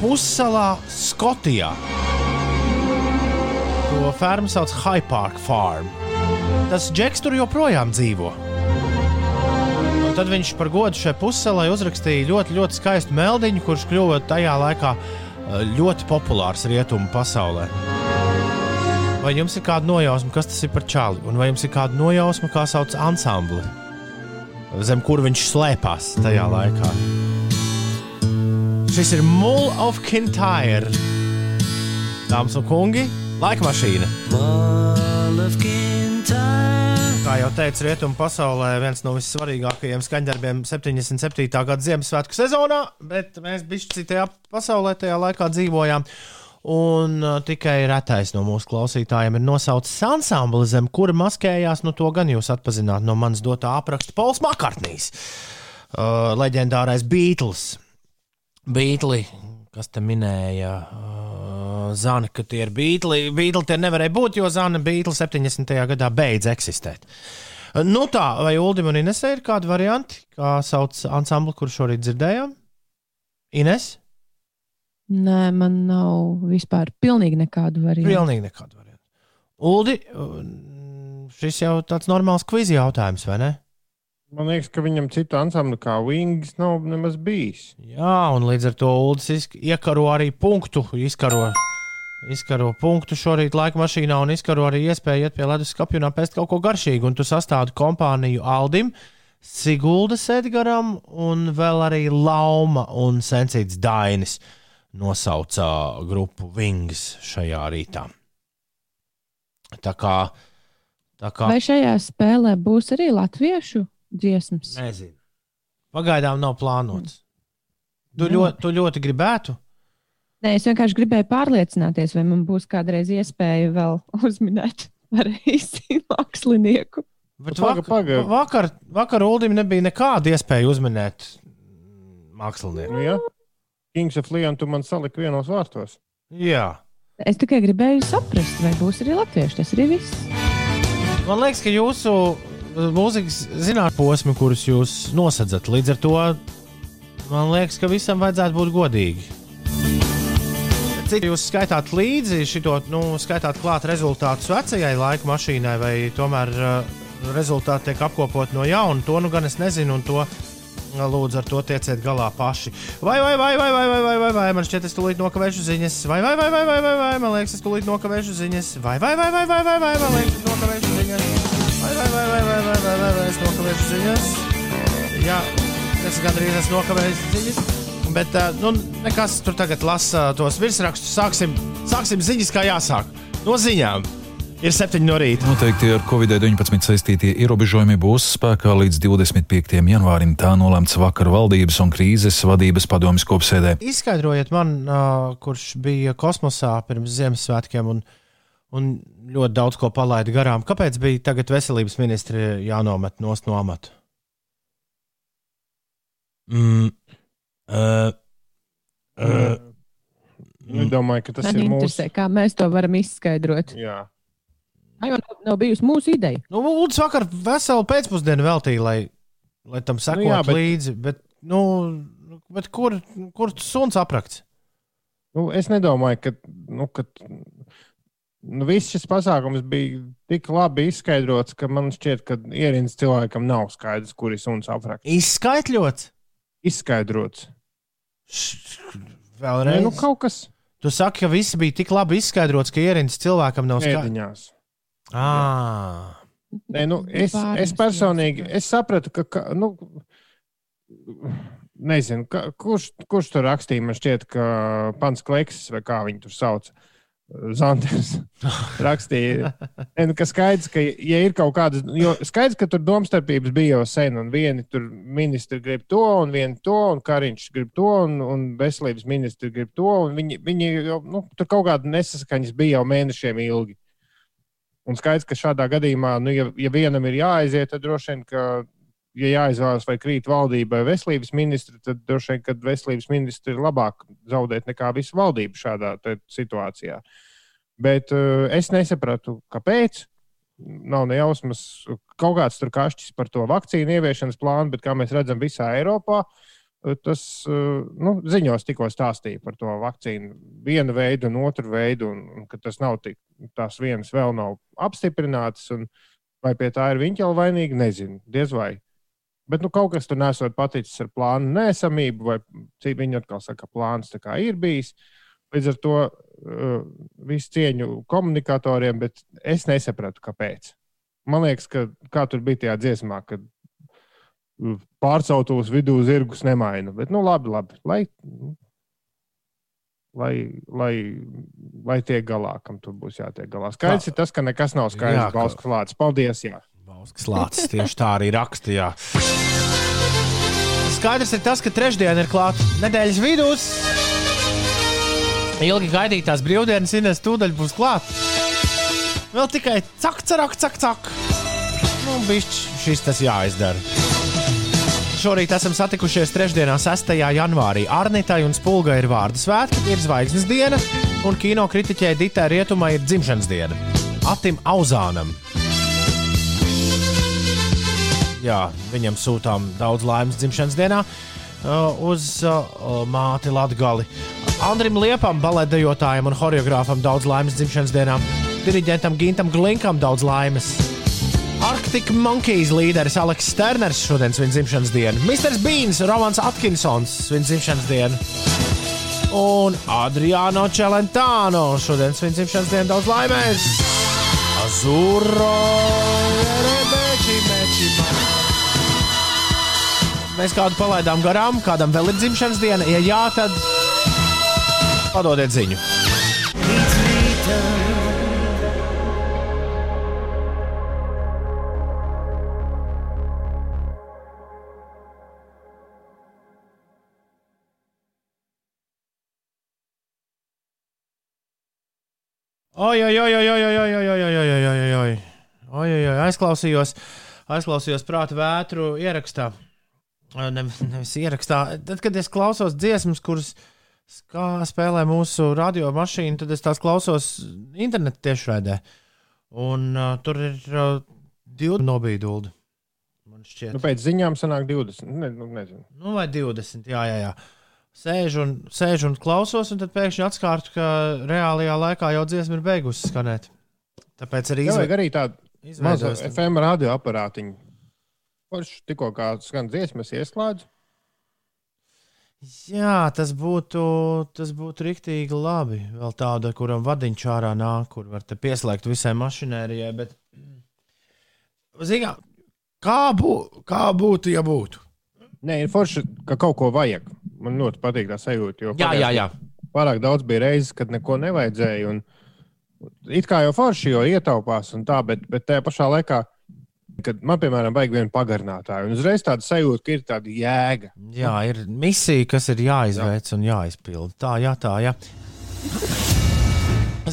pussalā Skotijā. To fermu sauc High Park Farm. Tas džeks tur joprojām dzīvo. Un tad viņš par godu šai pussalai uzrakstīja ļoti, ļoti skaistu meldiņu, kurš kļuva tajā laikā eh, ļoti populārs rietumu pasaulē. Vai jums ir kāda nojausma, kas tas ir par čāli? Un vai jums ir kāda nojausma, kā sauc ansambli? Zem kur viņš slēpās tajā laikā? Šis ir Mull of Kintyre. Dāmas un kungi, laika mašīna. Kā jau teicu, rietumu pasaulē viens no vissvarīgākajiem skaņdarbiem 77. gada Ziemassvētku sezonā, bet mēs bijām citā pasaulē tajā laikā dzīvojām. Un uh, tikai retais no mūsu klausītājiem ir nosaucis ansambli, zem kura maskējās. Nu, to gan jūs atpazināt no manas dotā apraksta Pols Makartnīs, uh, leģendārais Beatles. Beatli, kas te minēja, uh, Zana, ka tie ir Beatli. Beatli tie nevarēja būt, jo Zana Beatli 70. gadā beidz eksistēt. Nu tā, vai Uldim un Inesē ir kādi varianti, kā sauc ansambli, kurš šorīt dzirdējām? Ines? Nē, man nav vispār pilnīgi nekādu variantu. Pilnīgi nekādu variantu. Uldi, šis jau tāds normāls kvizi jautājums, vai ne? Man liekas, ka viņam citu ansamblu kā Wings nav nemaz bijis. Jā, un līdz ar to Ulas iekaro arī punktu. Izkaro, izkaro punktu šorīt laika mašīnā un izkaro arī iespēju iet pie ledus skapja un apēst kaut ko garšīgu. Un tu sastādi kompāniju Aldim, Siguldas Edgaram un vēl arī Lauma un Sensīts Dainis nosauca grupu Wings šajā rītā. Tā kā, tā kā Vai šajā spēlē būs arī latviešu dziesmas? nezinu. Pagaidām nav plānots. Tu, Nu. ļoti, tu ļoti gribētu. Nē, es vienkārši gribēju pārliecināties, vai man būs kādreiz iespēja vēl [laughs] uzminēt pareizi [laughs] mākslinieku. Bet Paga, vakar, paga. vakar, vakar Ulim nebija nekāda iespēja uzminēt mākslinieku. Nu, ja? Kings of Leon, tu man saliki vienos vārtos. Jā. Es tikai gribēju saprast, vai būs arī latvieši. Tas arī viss. Man liekas, ka jūsu mūzikas zinātnē posmi, kurus jūs nosadzat, līdz ar to man liekas, ka visam vajadzētu būt godīgi. Cik jūs skaitāt līdzi šo, nu, skaitāt klāt rezultātus vecajai laika mašīnai, vai tomēr uh, rezultāti tiek apkopot no jauna? To nu gan es nezinu, un to uh, lūdzu ar to tieciet galā paši. Vai, vai, vai, vai, vai, vai, vai, vai, vai man šķiet, es tūlīt nokavēšu ziņas, vai, vai, vai, vai, vai, vai, vai, man liekas, es tūlīt nokavēšu ziņas, vai, vai, vai, vai, vai, vai, vai, man liekas, es nokavēšu ziņas, vai, vai, vai, vai, vai, vai, vai, vai, vai, es nokavēšu ziņas. Jā, es gandrīz esmu nokavējis ziņas. Bet nu, nekas tur tagad lasa tos virsrakstus. Sāksim, sāksim ziņas, kā jāsāk. No ziņām ir septiņi no rīta. Noteikti ar Covid-19 saistītie ierobežojumi būs spēkā līdz 25. janvārim. Tā nolemts vakar valdības un krīzes vadības padomjas kopsēdē. Izskaidrojiet man, kurš bija kosmosā pirms Ziemassvētkiem un, un ļoti daudz ko palaida garām. Kāpēc bija tagad veselības ministri jānomet nost no amata? Mm. Uh, uh, Nedomāju, ka tas Man ir mūsu. kā mēs to varam izskaidrot. Jā. Tā jau nav, nav bijusi mūsu ideja. nu, Lūdzu, vakar veselu pēcpusdienu veltīja, lai, lai tam sekotu jā, nu, bet- bet... līdzi. Bet, nu, bet kur, kur suns aprakts? Nu, es nedomāju, ka, nu, ka nu, viss šis pasākums bija tik labi izskaidrots, ka man šķiet, ka ierīnas cilvēkam nav skaidrs, kur ir suns apraksts. Izskaitļots. Izskaidrots. Vēlreiz. Nē, nu, kaut kas Tu saki, ka viss bija tik labi izskaidrots, ka ierīnas cilvēkam nav skaidrs. Ah. Nē, nu, es, es personīgi es sapratu, ka, ka nu, nezinu, ka, kurš, kurš tur rakstīja. Man šķiet, ka Pants Kleksis vai kā viņi tur sauc. Zanders [laughs] rakstīja, nu, ka skaidrs, ka, ja ir kaut kādas, jo skaidrs, ka tur domstarpības bija jau sen, un vieni tur ministri grib to, un vieni to, un Kariņš grib to, un, un veselības ministri grib to, un viņi, viņi jau, nu, tur kaut kāda nesaskaņas bija jau mēnešiem ilgi. Un skaidrs, ka šādā gadījumā, nu, ja, ja vienam ir jāaiziet, tad droši vien, ka, ja jāizvēlas vai krīt valdība vai veselības ministri, tad droši vien, ka veselības ministri ir labāk zaudēt nekā visu valdību šādā situācijā. Bet uh, es nesapratu, kāpēc. Nav ne jausmas, kaut kāds tur kašķis par to vakcīnu ieviešanas plānu, bet kā mēs redzam, visā Eiropā uh, tas uh, nu, ziņos tikko stāstīja par to vakcīnu vienu veidu un otru veidu, un, un ka tas nav tik, tās vienas vēl nav apstiprinātas. Un, vai pie tā ir viņa jau vainīga, nezinu, diez vai. Bet nu, kaut kas tur nesot paticis ar plānu nesamību, vai cik viņi atkal saka, ka plāns kā ir bijis. Līdz ar to uh, visu cieņu komunikatoriem, bet es nesapratu, kāpēc. Man liekas, ka kā tur bija tajā dziesmā, kad uh, pārcautos vidū zirgus nemaina. Bet, nu, labi, labi. Lai, lai, lai, lai tiek galā, kam tur būs jātiek galā. Skaidrs ir tas, ka nekas nav skaidrs. ka- Balsts klāts. Paldies! Jā. Bauskas lācis tieši tā arī rakstījā. Skaidrs ir tas, ka trešdiena ir klāta nedēļas vidus. Ilgi gaidītās brīvdienas Ines tūdaļ būs klāta. Vēl tikai cak, cak, cak, cak. Nu, bišķi šis tas jāizdara. Šorīt esam satikušies trešdienā, 6. janvārī. Arnitai un Spulgai ir vārdu svētki, ir zvaigznes diena, un kino kritiķei Ditai Rietumai ir dzimšanas diena. Atim Auzānam. Jā, viņam sūtām daudz laimes dzimšanas dienā uh, uz uh, māti Latgali. Andrim Liepam, baletdejotājam un choreogrāfam daudz laimes dzimšanas dienā. Diriģentam Gintam Glinkam daudz laimes. Arctic Monkeys līderis Aleks Sterners šodien svin dzimšanas dienu. Mr. Beans, Romans Atkinsons svin dzimšanas dienu. Un Adriano Celentano šodien svin dzimšanas dienu daudz laimes. Azuro! Mēs kādu palaidām garām, kādam vēl ir dzimšanas diena. Ja jā, tad padodiet ziņu. Oi, oi, oi, oi, oi, oi, oi, oi, oi, oi, oi, oi, oi, oi, oi, aizklausījos, aizklausījos prāta vētru ierakstā. Ne, nevis ierakstā. Tad, kad es klausos dziesmas, kuras kā spēlē mūsu radiomašīna, tad es tās klausos internetā tiešraidē. Un uh, tur ir uh, divi šķiet, Nu, pēc ziņām sanāk 20. Ne, nu, nezinu. nu, vai 20. Jā, jā, jā. Sēžu un, sēžu un klausos, un tad pēkšņi atklāju, ka reālajā laikā jau dziesma ir beigusi skanēt. Tāpēc arī Jā, izve- vajag arī tādu mazu FM radioaparātiņu. Kurš tikko kā skan dziesmas ieslēdz? Jā, tas būtu, tas būtu rīktīgi labi. Vēl tāda, kuram vadiņš ārā nāk, kur var te pieslēgt visai mašinērijai. Bet, Zinā, kā, bū, kā būtu, ja būtu? Nē, ir forši, ka kaut ko vajag. Man ļoti patīk tā sajūta. Jā, jā, jā. Pārāk daudz bija reizes, kad neko nevajadzēja. Un, it kā jau forši, jo ietaupās un tā, bet, bet tajā pašā laikā, kad man, piemēram, vajag vienu pagarinātāju, un uzreiz tāda sajūta, ka ir tāda jēga. Jā, ir misija, kas ir jāizveic un jāizpild. Tā, jā, tā, jā.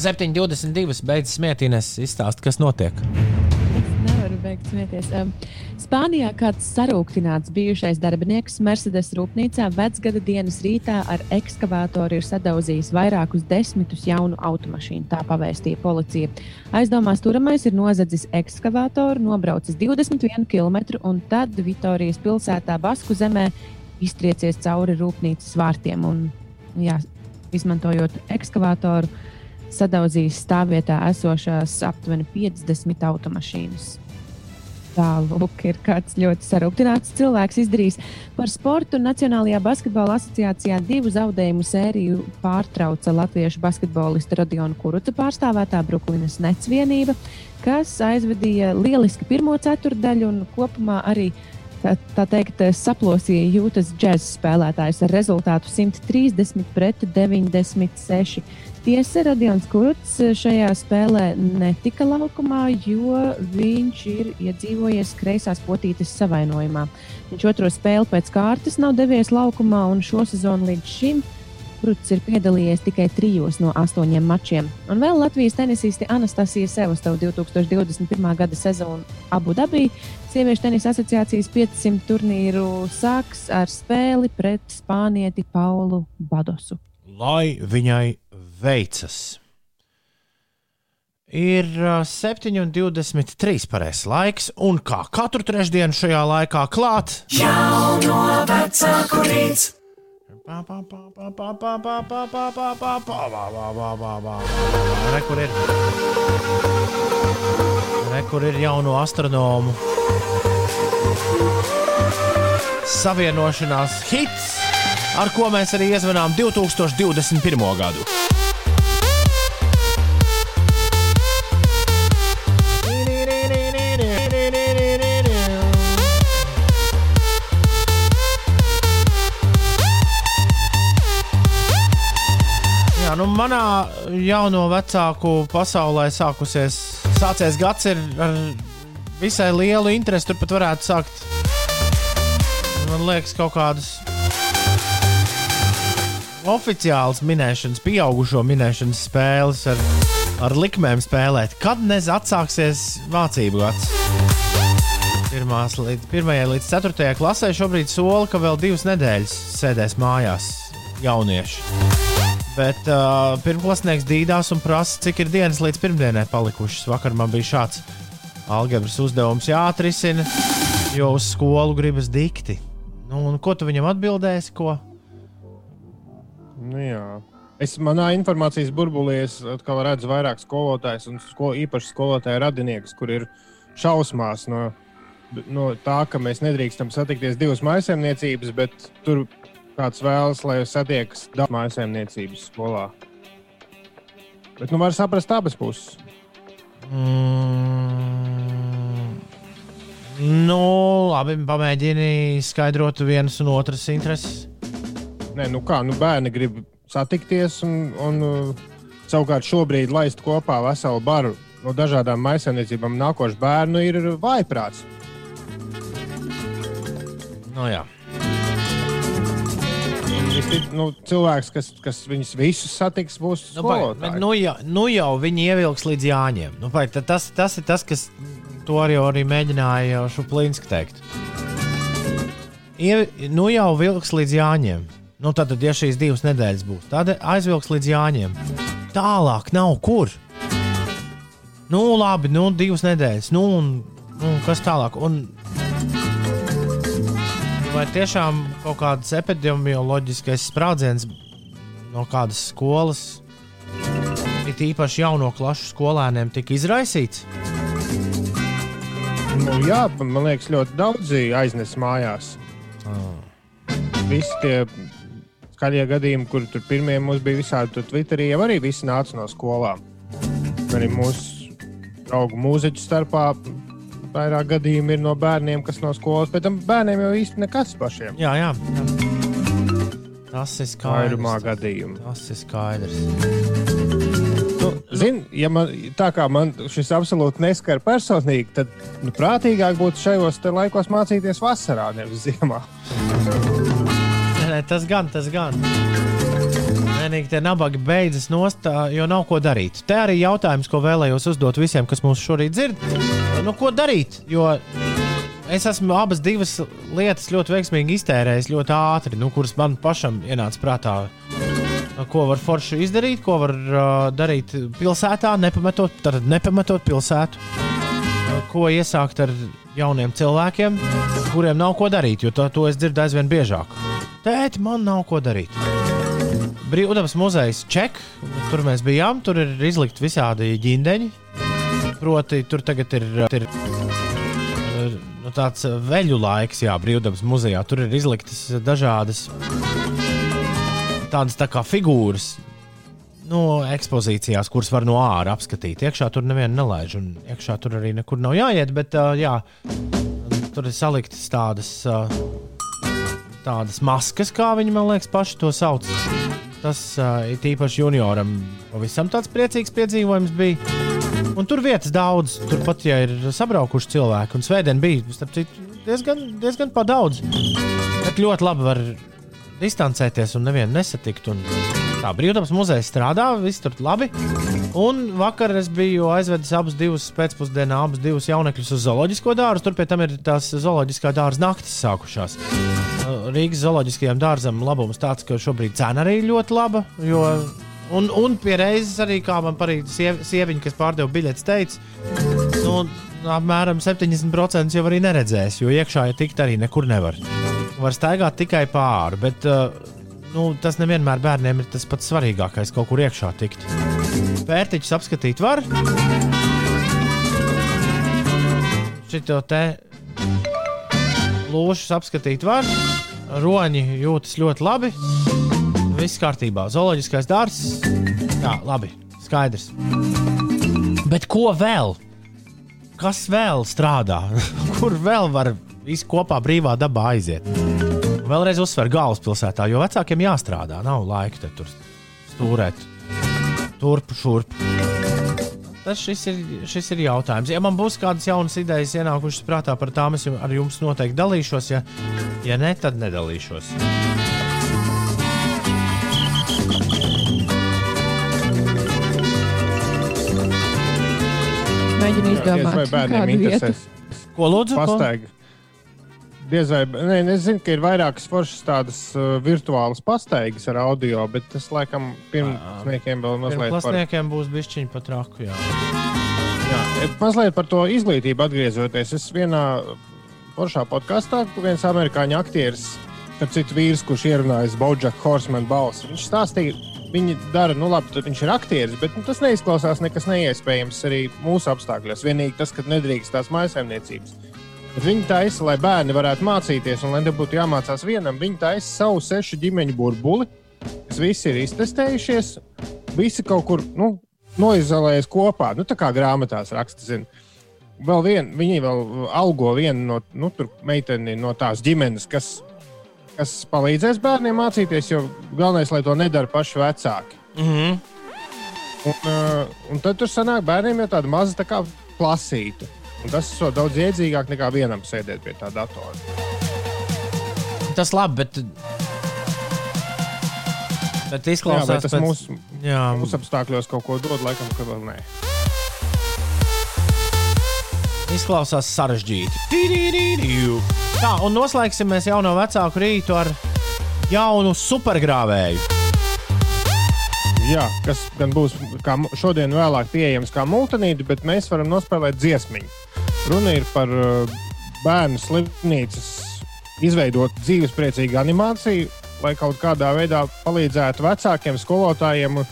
7,22 beidzas smietīnes izstāst, kas notiek. Beigt smieties. Um, Spānijā kāds sarūktināts bijušais darbinieks Mercedes rūpnīcā vecgada dienas rītā ar ekskavātoru ir sadauzījis vairākus desmitus jaunu automašīnu. Tā pavēstīja policija. Aizdomās turamais ir nozadzis ekskavātoru, nobraucis 21 km un tad Vitorijas pilsētā Basku zemē iztriecies cauri rūpnīcas vārtiem. Un, jā, izmantojot ekskavātoru, sadaudzījis stāvvietā esošās aptuveni 50 automašīnas. Tālāk ir kāds ļoti sarūktināts cilvēks izdarījis par sportu. Nacionālajā basketbola asociācijā divu zaudējumu sēriju pārtrauca latviešu basketbolista Rodiona Kuruca pārstāvētā Brooklynas Nets vienība, kas aizvadīja lieliski pirmo ceturdaļu un kopumā arī tā, tā teikt, saplosīja jūtas džēzus spēlētājus ar rezultātu 130 pret 96. Tiesa, Radions Kurts šajā spēlē netika laukumā, jo viņš ir iedzīvojies kreisās potītes savainojumā. Viņš otro spēli pēc kārtas nav devies laukumā, un šo sezonu līdz šim Kurts ir piedalījies tikai trijos no astoņiem mačiem. Un vēl Latvijas tenisiste Anastasija Sevastova 2021. gada sezonu Abu Dabī Sieviešu tenisa asociācijas 500 turnīru sāks ar spēli pret spānieti Paulu Badosu. lai viņai veicas. Ir 7,23 pareizais laiks, un kā katru trešdienu šajā laikā klāt, jau no vecāku rīta. Rekur ir. Rekur ir jauno astronomu. Savienošanās hits, ar ko mēs arī iezvanām 2021. gadu. Manā jauno vecāku pasaulē sākusies, sācies gads ar visai lielu interesi. Turpat varētu sākt, man liekas, kaut kādas oficiālas minēšanas, pieaugušo minēšanas spēles ar, ar likmēm spēlēt. Kad nez atsāksies mācību gads? Pirmās līdz, pirmajai līdz ceturtajai klasē šobrīd sola, ka vēl divas nedēļas sēdēs mājās jaunieši. Bet uh, pirmklasnieks dīdās un prasa, cik ir dienas līdz pirmdienai palikušas. Vakar man bija šāds algebras uzdevums jāatrisina, jo uz skolu gribas dikti. Nu, un ko tu viņam atbildēsi? Ko? Nu, jā. es manā informācijas burbulī es atkal redzu vairāk skolotājus un sko, īpaši skolotāju radiniekus, kur ir šausmās no, no tā, ka mēs nedrīkstam satikties divas maisaimniecības, bet tur kāds vēlas, lai satiekas daudz maisaimniecības skolā. Bet nu var saprast abas puses. Mm, nu, labi, pamēģini skaidrot vienas un otras intereses. Nē, nu kā, nu bērni grib satikties un, un uh, savukārt šobrīd laist kopā veselu baru no dažādām maisaimniecībām nākošu bērnu ir vājprāts. Nu, jā. Vistic, nu, cilvēks, kas, kas viņus visus satiks, būs Nu, skolotājs. nu, jau, nu jau viņi ievilks līdz Jāņiem. Nu, vai, tas, tas ir tas, kas to arī, arī mēģināja Šuplīnska teikt. Ie, nu jau vilks līdz Jāņiem. Nu, tad, ja šīs divas nedēļas būs, tad aizvilks līdz Jāņiem. Tālāk nav kur. Nu, labi, nu, divas nedēļas. Nu, un, nu, kas tālāk? Un, vai tiešām kaut kāds epidemioloģiskais sprādziens no kādas skolas, it īpaši jauno klašu skolēniem, tika izraisīts? Nu, jā, man liekas, ļoti daudzi aiznes mājās. Visi tie skaļie gadījumi, kur tur pirmie mums bija visādi, tur Twitterī jau arī visi nāca no skolām. Arī mūsu draugu mūziķu starpā vairāk gadījumi ir no bērniem, kas no skolas, bet tam bērniem jau īsti nekas pašiem. Jā, jā. Tas ir Vairumā skaidrs. gadījumu. Tas ir skaidrs. Nu, Zini, ja man tā kā man šis absolūti neskar personīgi, tad nu, prātīgāk būtu šajos laikos mācīties vasarā, nevis ziemā. [laughs] Tas gan, tas gan. Vienīgi tie nabagi beidzas nost, jo nav ko darīt. Te arī jautājums, ko vēlējos uzdot visiem, kas mūs šorīt dzird. Nu, ko darīt? Jo es esmu abas lietas ļoti veiksmīgi iztērējis, ļoti ātri, nu, kuras man pašam ienāca prātā. Ko var forši izdarīt, ko var uh, darīt pilsētā, nepametot, tad nepametot pilsētu. Ko iesākt ar jauniem cilvēkiem, kuriem nav ko darīt, jo to, to es dzirdu aizvien biežāk. Tēti, man nav ko darīt. Brīvdabas muzejs Ček. Tur mēs bijām. Tur ir izlikti visādi ģindeņi. Proti, tur tagad ir, ir eh, nu, tāds veļu laiks, jā, brīvdabas muzejā. Tur ir izliktas dažādas tādas tā kā figūras. Nu, ekspozīcijās, kuras var no ārā apskatīt. Iekšā tur nevienu nelaiž, un iekšā tur arī nekur nav jāiet. Bet, uh, jā, tur ir saliktas tādas, uh, tādas maskas, kā viņi man liekas, paši to sauc. Tas uh, ir īpaši junioram. Pavisam tāds priecīgs piedzīvojums bija. Un tur vietas daudz. Turpat, ja ir sabraukuši cilvēki, un svētdien bija citu, diezgan, diezgan pa daudz. Bet ļoti labi var distancēties un nevienu nesatikt. Un tā brīvdabas muzeja strādā, viss tur labi. Un vakar es biju aizvedis abus divus pēcpusdienā, abus divus jaunekļus uz zooloģisko dārzu. Tur pie tam ir tās zooloģiskā dārza naktis sākušās. Rīgas zooloģiskajam dārzam labums tāds, ka šobrīd cena arī ļoti laba. Jo, un, un pie reizes arī, kā man parīd siev, sieviņa, kas pārdeva biļetes, teica, nu, apmēram 70% jau arī neredzēs, jo iekšā ja tikt arī nekur nevar. Var staigāt tikai pāri, bet uh, nu, tas nevienmēr bērniem ir tas pats svarīgākais, kaut kur iekšā tikt. Pērtiķus apskatīt var. Šito te lūšus apskatīt var. Roņi jūtas ļoti labi. Viss kārtībā. Zooloģiskais dārzs. Jā, labi. Skaidrs. Bet ko vēl? Kas vēl strādā? [laughs] Kur vēl var visi kopā brīvā dabā aiziet? Vēlreiz uzsver galvaspilsētā, jo vecākiem jāstrādā. Nav laika te tur stūrēt turp, šurp. Tas šis ir, šis ir jautājums. Ja man būs kādas jaunas idejas ienākušas prātā par tām, es ar jums noteikti dalīšos. Ja, ja ne, tad nedalīšos. Mēģinu izdomāt, bērniem kādu vietu. interesēs. Ko lūdzu? Ko? Diez vai, nē, es zinu, ka ir vairākas foršas tādas uh, virtuālas pastaigas ar audio, bet tas laikam pirmsniekiem vēl mazliet par, Pirmklasniekiem būs bišķiņi pat raku. Jā. jā, e, mazliet par to izglītību atgriežoties. Es vienā foršā podkāstā, kur viens amerikāņu aktieris, starp citu vīrs, kurš ierunājas Bojack Horseman balsi, viņš stāstīja, viņi dara, nu labi, tad viņš ir aktieris, bet nu, tas neizklausās nekas neiespējams arī mūsu apstākļos. Vienīgi tas, ka nedrīkst tās maisaimniecības. Viņi taisa, lai bērni varētu mācīties, un lai nebūtu jāmācās vienam, viņi taisa savu sešu ģimeņu burbuli, kas visi ir iztestējušies, visi kaut kur nu, noizolējies kopā. Nu, tā kā grāmatās raksta, zina. Vēl vien, viņi vēl algo vienu no nu, meiteni no tās ģimenes, kas, kas palīdzēs bērniem mācīties, jo galvenais, lai to nedara paši vecāki. Mm -hmm. Un, uh, un tad tur sanāk bērniem jau tāda maza tā kā plasīta. Un tas ir daudz iedzīgāk nekā vienam sēdēt pie tā datora. Tas labi, bet. Bet Jā, izklausās, vai tas pēc... mūsu, jā, mūsu apstākļos kaut ko dod, laikam, ka vēl nē. izklausās sarežģīti. Tā, un noslēgsim mēs jauno vecāku rītu ar jaunu supergrāvēju. Jā, kas gan būs šodien vēlāk pieejams kā multinīte, bet mēs varam nospēlēt dziesmiņu. Runa ir par uh, bērnu slimnīcas izveidot dzīvespriecīgu animāciju, lai kaut kādā veidā palīdzētu vecākiem, skolotājiem un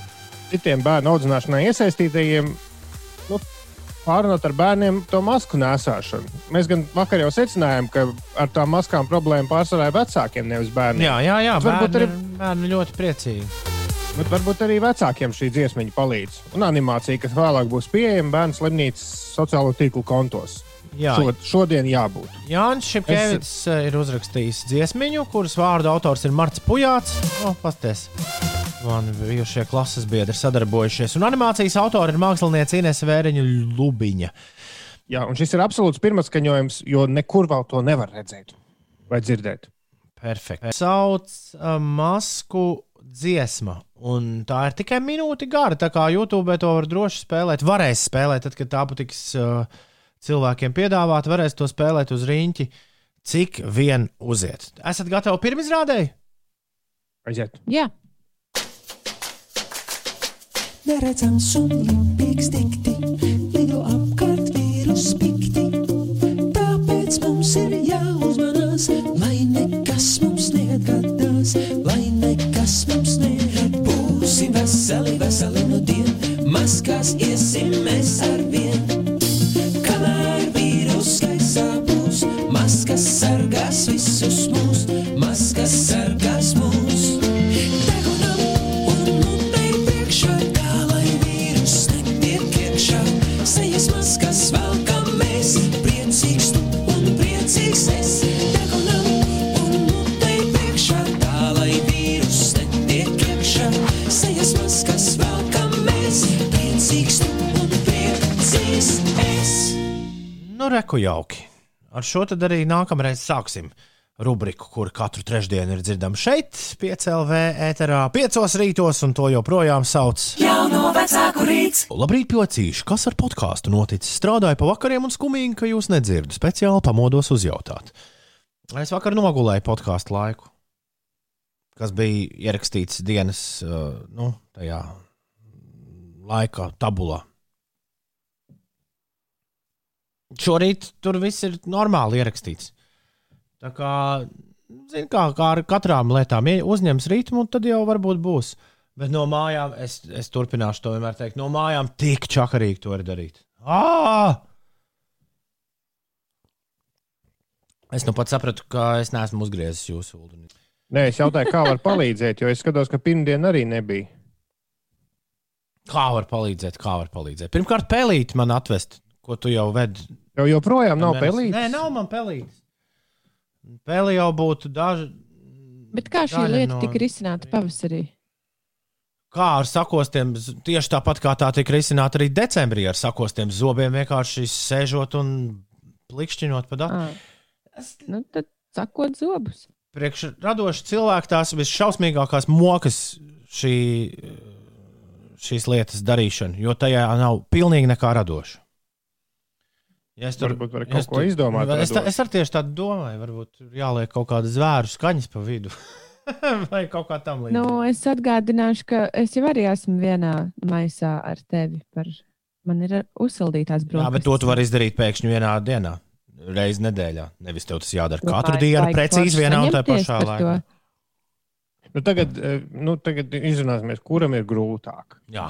citiem bērnu audzināšanai iesaistītajiem nu, pārunāt ar bērniem to masku nēsāšanu. Mēs gan vakar jau secinājām, ka ar tām maskām problēma pārsvarā ir vecākiem, nevis bērniem. Jā, jā, jā Varbūt bērni, arī- arī... bērni ļoti priecīgi. Bet varbūt arī vecākiem šī dziesmiņa palīdz. Un animācija, kas vēlāk būs pieejama bērnu slimnīcas sociālo tīklu kontos. Jā, Šod, šodien jābūt. Jānis Šepkevits es... ir uzrakstījis dziesmiņu, kuras vārdu autors ir Marts Pujāts. O, pasties. Man bijušie klases biedri sadarbojušies. Un animācijas autori ir mākslinieci Ines Vēriņa Lubiņa. Jā, un šis ir absolūts pirmatskaņojums, jo nekur vēl to nevar redzēt vai dzirdēt. Perfekti. Sauc uh, masku dziesma. Un tā ir tikai minūte gara. Tā kā YouTube to var droši spēlēt. Varēs spēlēt, tad, kad tā tiks uh, cilvēkiem piedāvāta, varēs to spēlēt uz rīņķi, cik vien uziet. Esat gatavi pirmizrādēji? Aiziet. Jā, Neredzams un lipīgs tikti, lido apkārt vīrus pikti. dienu, maskās iesim mēs ar Reku jauki. Ar šo tad arī nākamreiz sāksim rubriku, kur katru trešdienu ir dzirdama šeit, 5LV ēterā, 5 rītos, un to joprojām sauc. Jauno vecāku rīts. Labrīt, pocīši! Kas ar podkāstu noticis? Strādāju pa vakariem un skumīgi, ka jūs nedzirdat. Speciāli pamodos uzjautāt. Es vakar nogulēju podkāstu laiku, kas bija ierakstīts dienas uh, nu, tajā laika tabulā. Šorīt tur viss ir normāli ierakstīts. Tā kā, zin, kā, kā ar katrām lietām, ja uzņems ritmu, tad jau varbūt būs. Bet no mājām es, es turpināšu to vienmēr teikt. No mājām tik čakarīgi to var darīt. Ā! Es nu pat sapratu, ka es neesmu uzgriezis jūsu ūdeni. Nē, es jautāju, kā var palīdzēt, jo es skatos, ka pirmdien arī nebija. Kā var palīdzēt? Kā var palīdzēt? Pirmkārt, pelīt man atvest, ko tu jau ved. Jo joprojām nav pelīts. Nē, nav man pelīts. Peli jau būtu daži. Bet kā šī lieta no- tika risināta pavasarī? Kā ar sakostiem, tieši tāpat kā tā tika risināta arī decembrī ar sakostiem zobiem, vienkārši sēžot un plikšķinot pa. À. Nu, tad sakot zobus. Priekš radoši cilvēki tās visšausmīgākās mokas šī, šīs lietas darīšana, jo tajā nav pilnīgi nekā radoša. Ja es Varbūt var ja kaut es ko tur- izdomāt Es, tā, es ar tieši tādu domāju, varbūt tur jāliek kaut kāda zvēru skaņas pa vidu. [laughs] Vai kaut kā tam līdzīga. Nu, es atgādināšu, ka es jau arī esmu vienā maisā ar tevi. Par... Man ir uzsildītās Jā, brokastis. bet to tu vari izdarīt pēkšņi vienā dienā, reizes nedēļā. Nevis tev tas jādara Nu, katru dienu, precīzi vienā un tajā pašā laikā. to. Nu, tagad, eh, nu, tagad izrunāsimies, kuram ir grūtāk. Jā.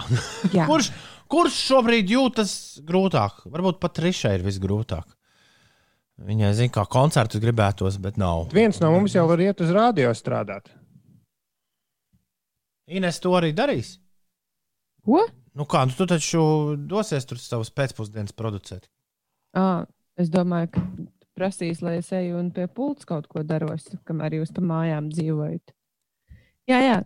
Jā. [laughs] Kurš, kurš šobrīd jūtas grūtāk? Varbūt pat Rišai ir visgrūtāk. Viņai zina, kā koncertus gribētos, bet nav. Viens no mums jau var iet uz rādio strādāt. Ines to arī darīs. Ko? Nu kā, nu tu taču dosies tur savus pēcpusdienas producēt. À, es domāju, ka tu prasīs, lai es eju un pie pults kaut ko daros, kamēr jūs pa mājām dzīvojat. Jā, jā.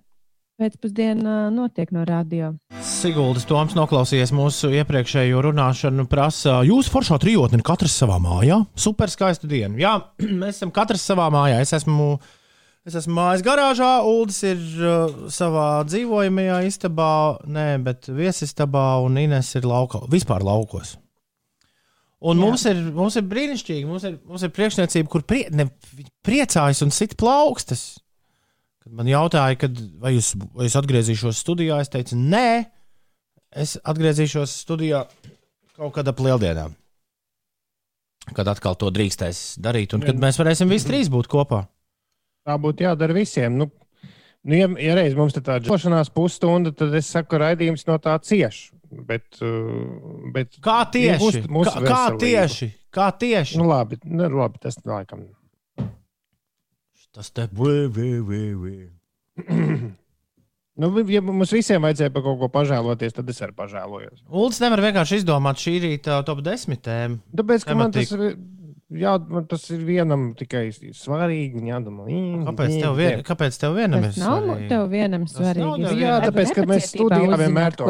Pēcpusdienā notiek no radio. Siguldas Toms noklausījies mūsu iepriekšējo runāšanu, prasa, jūs foršā trijotni katrs savā mājā. Super skaistu dienu. Jā, [clears throat] mēs esam katrs savā mājā. Es esmu, es esmu mājas garāžā, Uldis ir uh, savā dzīvojamajā istabā, nē, bet viesistabā, un Ines ir lauka, vispār laukos. Un Jā. mums ir, mums ir brīnišķīgi, mums ir, mums ir priekšniecība, kur prie, ne, priecājas un sit plaukstas. Kad man jautāja, kad, vai, es, vai es atgriezīšos studijā, es teicu, nē, es atgriezīšos studijā kaut kad ap lieldienām. Kad atkal to drīkstēs darīt, un kad mēs varēsim visi trīs būt kopā. Tā būtu jādara visiem. Nu, nu, ja, ja reiz mums ir tāda žēlšanās pusstunda, tad es saku, raidījums no tā cieš. Bet, uh, bet Kā tieši? Kā, kā tieši? Kā tieši? nu, labi, nu, labi, tas laikam. Tas te bija. [clears throat] Nu, ja mums visiem vajadzēja par kaut ko pažēloties, tad es arī pažēlojos. Uldis nevar vienkārši izdomāt šī rīta top 10 tēmu. Tāpēc, ka man tas, Tematika. ir- jā, tas ir vienam tikai svarīgi. un Jādomā, "Mm, Kāpēc tev, vien, kāpēc tev vienam ir Tas nav svarīgi? tev vienam nav svarīgi. vienam. gribu tāpēc, ka mēs studijā vienmēr to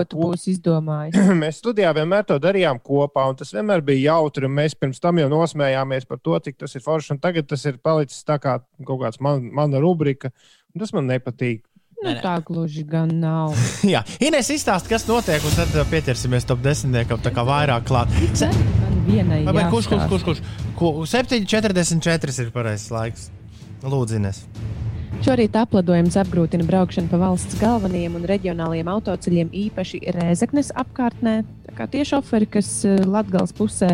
izdomājis? [clears throat] mēs studijā vienmēr to darījām kopā, un tas vienmēr bija jautri. Mēs pirms tam jau nosmējāmies par to, cik tas ir forši. un Tagad tas ir palicis tā kā kaut kāds man, mana rubrika. un Tas man nepatīk. Nu, Nē, nē. tā gluži gan nav. [laughs] Jā, Ines izstāsta, kas notiek, un tad uh, pieķersimies top 10. tā kā vairāk klāt. Vienai Vai, kurš, kurš, kurš, kurš? Ko- 7,44 ir pareizais laiks. Lūdzu, Ines. Šorīt apledojums apgrūtina braukšanu pa valsts galvenajiem un reģionālajiem autoceļiem, īpaši Rēzeknes apkārtnē. Tie šoferi, kas Latvijas pusē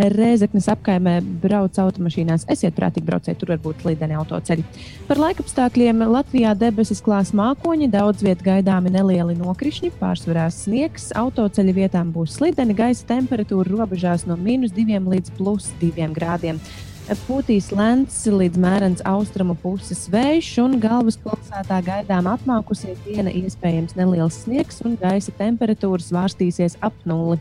Rēzeknes apkaimē brauc automašīnās, esiet prātīgi brauciet, tur var būt slideni autoceļi. Par laikapstākļiem Latvijā debesis klās mākoņi, daudz viet gaidāmi nelieli nokrišņi, pārsvarā sniegs, autoceļa vietām būs slideni, gaisa temperatūra robežās no mīnus 2 līdz plus 2 grādiem. Pūtīs lents līdz mērens austrumu puses vējš, un galvaspilsētā gaidām apmākusies diena, iespējams neliels sniegs, un gaisa temperatūra svārstīsies ap nulli.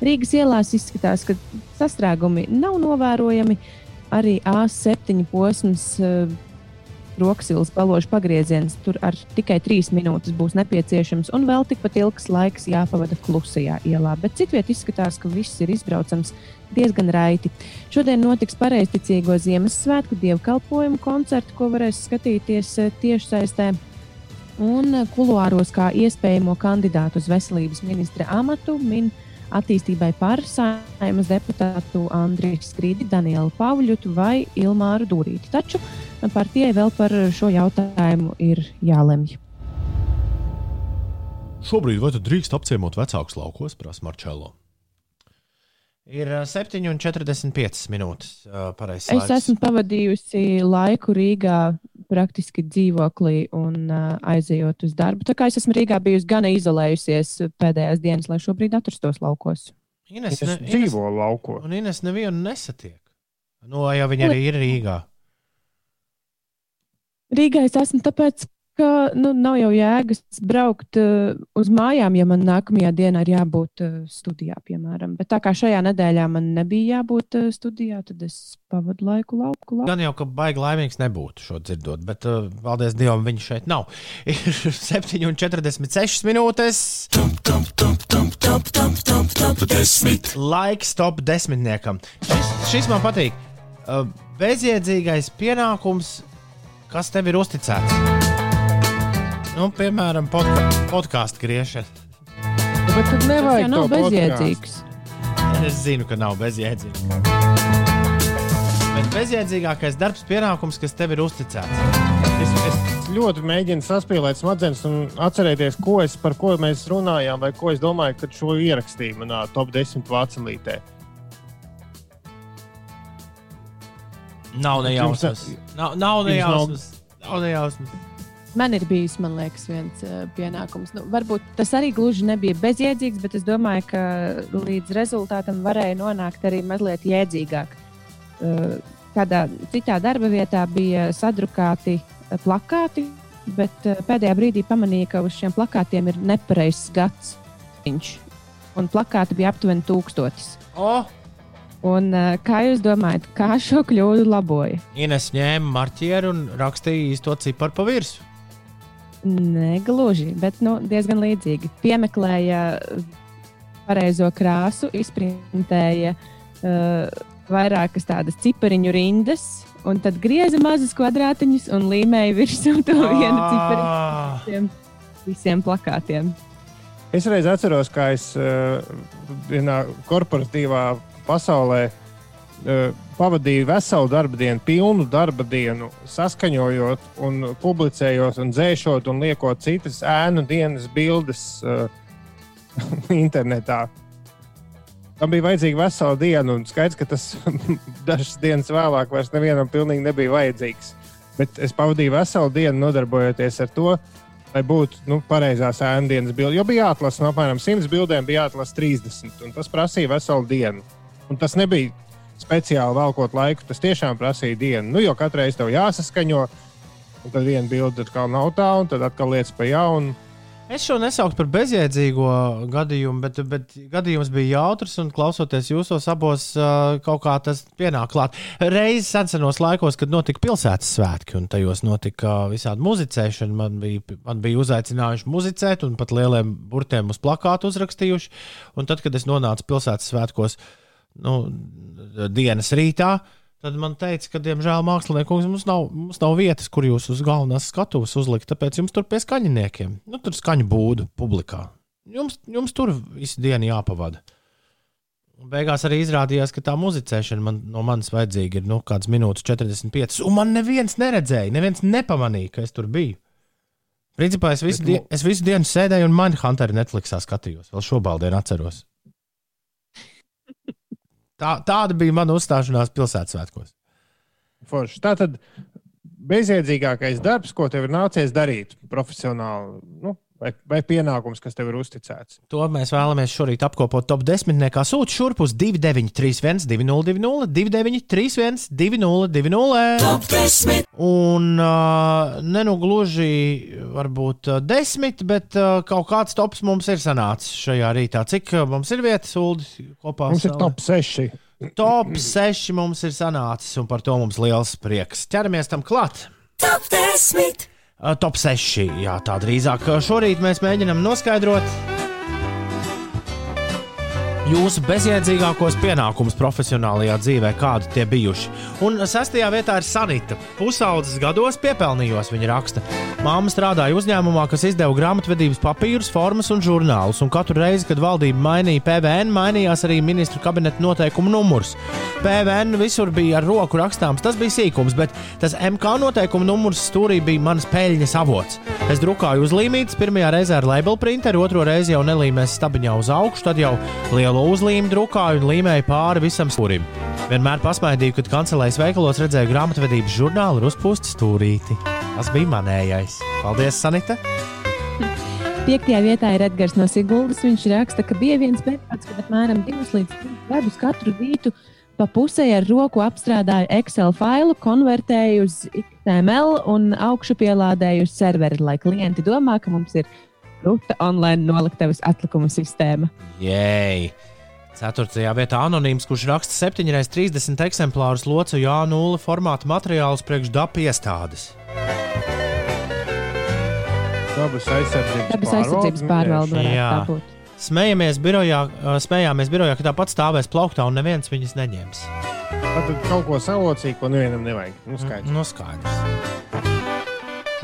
Rīgas ielās izskatās, ka sastrēgumi nav novērojami. Arī A7 posms, eh, Rokas baložu pagrieziens, tur ar tikai trīs minūtes būs nepieciešams, un vēl tikpat ilgs laiks jāpavada klusajā ielā. Bet citviet izskatās, ka viss ir izbraucams diezgan raiti. Šodien notiks pareizticīgo Ziemassvētku dievkalpojumu koncertu, ko varēs skatīties eh, tiešsaistē. Un eh, kuluāros kā iespējamo kandidātu uz veselības ministra amatu min attīstībai par saimas deputātu Andriju Strīdi, Danielu Pavļutu vai Ilmāru Dūrīti. Taču partijai vēl par šo jautājumu ir jālemj. Šobrīd vai drīkst apciemot vecākus laukos, prasa Marčēlo? Ir ā, 7,45 minūtes. Pareizais Es laiks. esmu pavadījusi laiku Rīgā, praktiski dzīvoklī un uh, aizejot uz darbu. Tā kā es esmu Rīgā bijusi gan izolējusies pēdējās dienas, lai šobrīd atrastos laukos. Ines, Es ne, Ines, dzīvo laukos. un Ines nevienu nesatiek. Nu, jau viņa arī ir Rīgā. Rīgā es esmu tāpēc, ka nu, nav jau jēgas braukt uh, uz mājām, ja man nākamajā dienā ir jābūt uh, studijā, piemēram. Bet tā kā šajā nedēļā man nebija jābūt uh, studijā, tad es pavadu laiku lauku. lauku. Gan jau, ka baigi laimīgs nebūtu šo dzirdot, bet, uh, paldies Dievam, viņš šeit nav. [laughs] Ir 7,46 minūtes. Laiks top desmitniekam. Šis, šis man patīk. Uh, bezjēdzīgais pienākums, kas tev ir uzticēts. Nu, piemēram, podka podkāstu griešana. Bet tad Tas nevajag jau nav bezjēdzīgs. Es zinu, ka nav bezjēdzīgi. Bet bezjēdzīgākais darbs, pienākums, kas tev ir uzticēts. Es, es ļoti mēģinu saspīlēt smadzenes un atcerēties, ko es, par ko mēs runājām, vai ko es domāju, kad šo ierakstīju manā top 10 vācelītē. Nav nejausmas. Nav, nav Jums nav- nejausmas. Nav nejausmas. Man ir bijis, man liekas, viens uh, pienākums. Nu, varbūt tas arī gluži nebija bezjēdzīgs, bet es domāju, ka līdz rezultātam varēja nonākt arī mazliet jēdzīgāk. Uh, kādā citā darba vietā bija sadrukāti uh, plakāti, bet uh, pēdējā brīdī pamanīja, ka uz šiem plakātiem ir nepareizs gads. Viņš. Un plakāti bija aptuveni tūkstotis. O, Un, kā jūs domājat, kā šo kļūdu laboja? Ines ņēma marķieru un rakstīja īsto ciparu pa virsmu. Negluži, bet nu, diezgan līdzīgi. Piemeklēja pareizo krāsu, izprintēja uh, vairākas tādas cipariņu rindas, un tad grieza mazus kvadrātiņus un līmēja virsū to vienu cipariņu Ah, visiem, visiem plakātiem. Es reiz atceros, kā es uh, vienā korporatīvā pasaulē uh, pavadīju veselu darba dienu, pilnu darba dienu, saskaņojot, un publicējot, un dzēšot un liekot citas ēnu dienas bildes uh, [laughs] internetā. Tam bija vajadzīga vesela diena, un skaidrs, ka tas [laughs] dažas dienas vēlāk vairs nevienam pilnīgi nebija vajadzīgs. Bet es pavadīju veselu dienu nodarbojoties ar to, lai būtu nu, pareizās ēnu dienas bildes. Jo bija jāatlasa no apmēram 100 bildēm, bija jāatlasa 30, un tas prasīja veselu dienu. Un tas nebija speciāli velkot laiku, tas tiešām prasīja dienu. Nu, jo katru reizi tev jāsaskaņo, un tad viena bilde atkal nav tā, un tad atkal lietas pa jaunu. Es šo nesauktu par bezjēdzīgo gadījumu, bet, bet gadījums bija jautrs un klausoties jūsos abos, uh, kaut kā tas pienāk klāt. Reiz senos laikos, kad notika pilsētas svētki un tajos notika visādi muzicēšana, man bija, man bija uzaicinājuši muzicēt un pat lieliem burtiem uz plakātu uzrakstījuši. Un tad, kad es nonācu pilsētas svētkos, nu, dienas rītā, tad man teica, ka, diemžēl, mākslinieks mums nav, mums nav vietas, kur jūs uz galvenās skatuves uzlikt, tāpēc jums tur pie skaņiniekiem, nu, tur skaņu būdu publikā. Jums, jums tur visu dienu jāpavada. Beigās arī izrādījās, ka tā muzicēšana man, no manis vajadzīga ir nu, kāds minūtes 45. Un man neviens neredzēja, neviens nepamanīja, ka es tur biju. Principā es visu, Bet die, es visu dienu sēdēju un Mindhunteru Netflixā skatījos. Vēl šobrīd atceros. Tā, tāda bija mana uzstāšanās pilsētas svētkos. Forši. Tā tad bezjēdzīgākais darbs, ko tev ir nācies darīt profesionāli, nu, vai, vai pienākums, kas tev ir uzticēts. To mēs vēlamies šorīt apkopot top 10. Kā sūta šurp uz 2931, 2020, 2931, 2020. Un uh, ne nu gluži varbūt uh, desmit, bet uh, kaut kāds tops mums ir sanācis šajā rītā. Cik uh, mums ir vietas, Ulu, kopā? Mums ir top 6. Top 6 mums ir sanācis, un par to mums liels prieks. Ķeramies tam klāt! Top 10. Top 6. Jā, tā drīzāk. Šorīt mēs mēģinām noskaidrot jūsu bezjēdzīgākos pienākumus profesionālajā dzīvē, kādi tie bijuši. Un sestajā vietā ir Sanita. Pusaudzes gados piepelnījos, viņa raksta. Māma strādāja uzņēmumā, kas izdeva grāmatvedības papīrus, formas un žurnālus. Un katru reizi, kad valdība mainīja PVN, mainījās arī ministru kabineta noteikumu numurs. PVN visur bija ar roku rakstāms, tas bija sīkums, bet tas MK noteikumu numurs stūrī bija mans peļņas avots. Es drukāju uzlīmītas, pirmajā reizē ar label printeru, otro reizi jau nelīmēs stabiņā uz augšu, tad jau lielo uzlīmi drukāju un līmēju pāri visam stūrim. Vienmēr pasmaidīju, kad kancelēs veikalos redzēju grāmatvedības žurnālu ar uzpūstu stūrīti. Tas bija manējais. Paldies, Sanita! [laughs] Piektajā vietā ir Edgars no Siguldas. Viņš raksta, ka bija viens periods, kad apmēram 2 līdz 3 gadus katru rītu pa pusē ar roku apstrādāju Excel failu, konvertēju uz XML un augšu pielādēju uz serveri, lai klienti domā, ka mums ir ruta online noliktavas atlikuma sistēma. Jēj! Ceturtajā vietā anonīms, kurš raksta 7x30 eksemplārus locu Jā0 formāta materiālus priekš DAP iestādes. Dabas aizsardzības Dabas aizsardzības pārvalde varētu būt. Smējamies birojā, smējāmies birojā, ka tāpat stāvēs plauktā un neviens viņas neņems. Tad kaut ko salocīt, ko nevienam nevajag. Nu, skaidrs. Nu, skaidrs.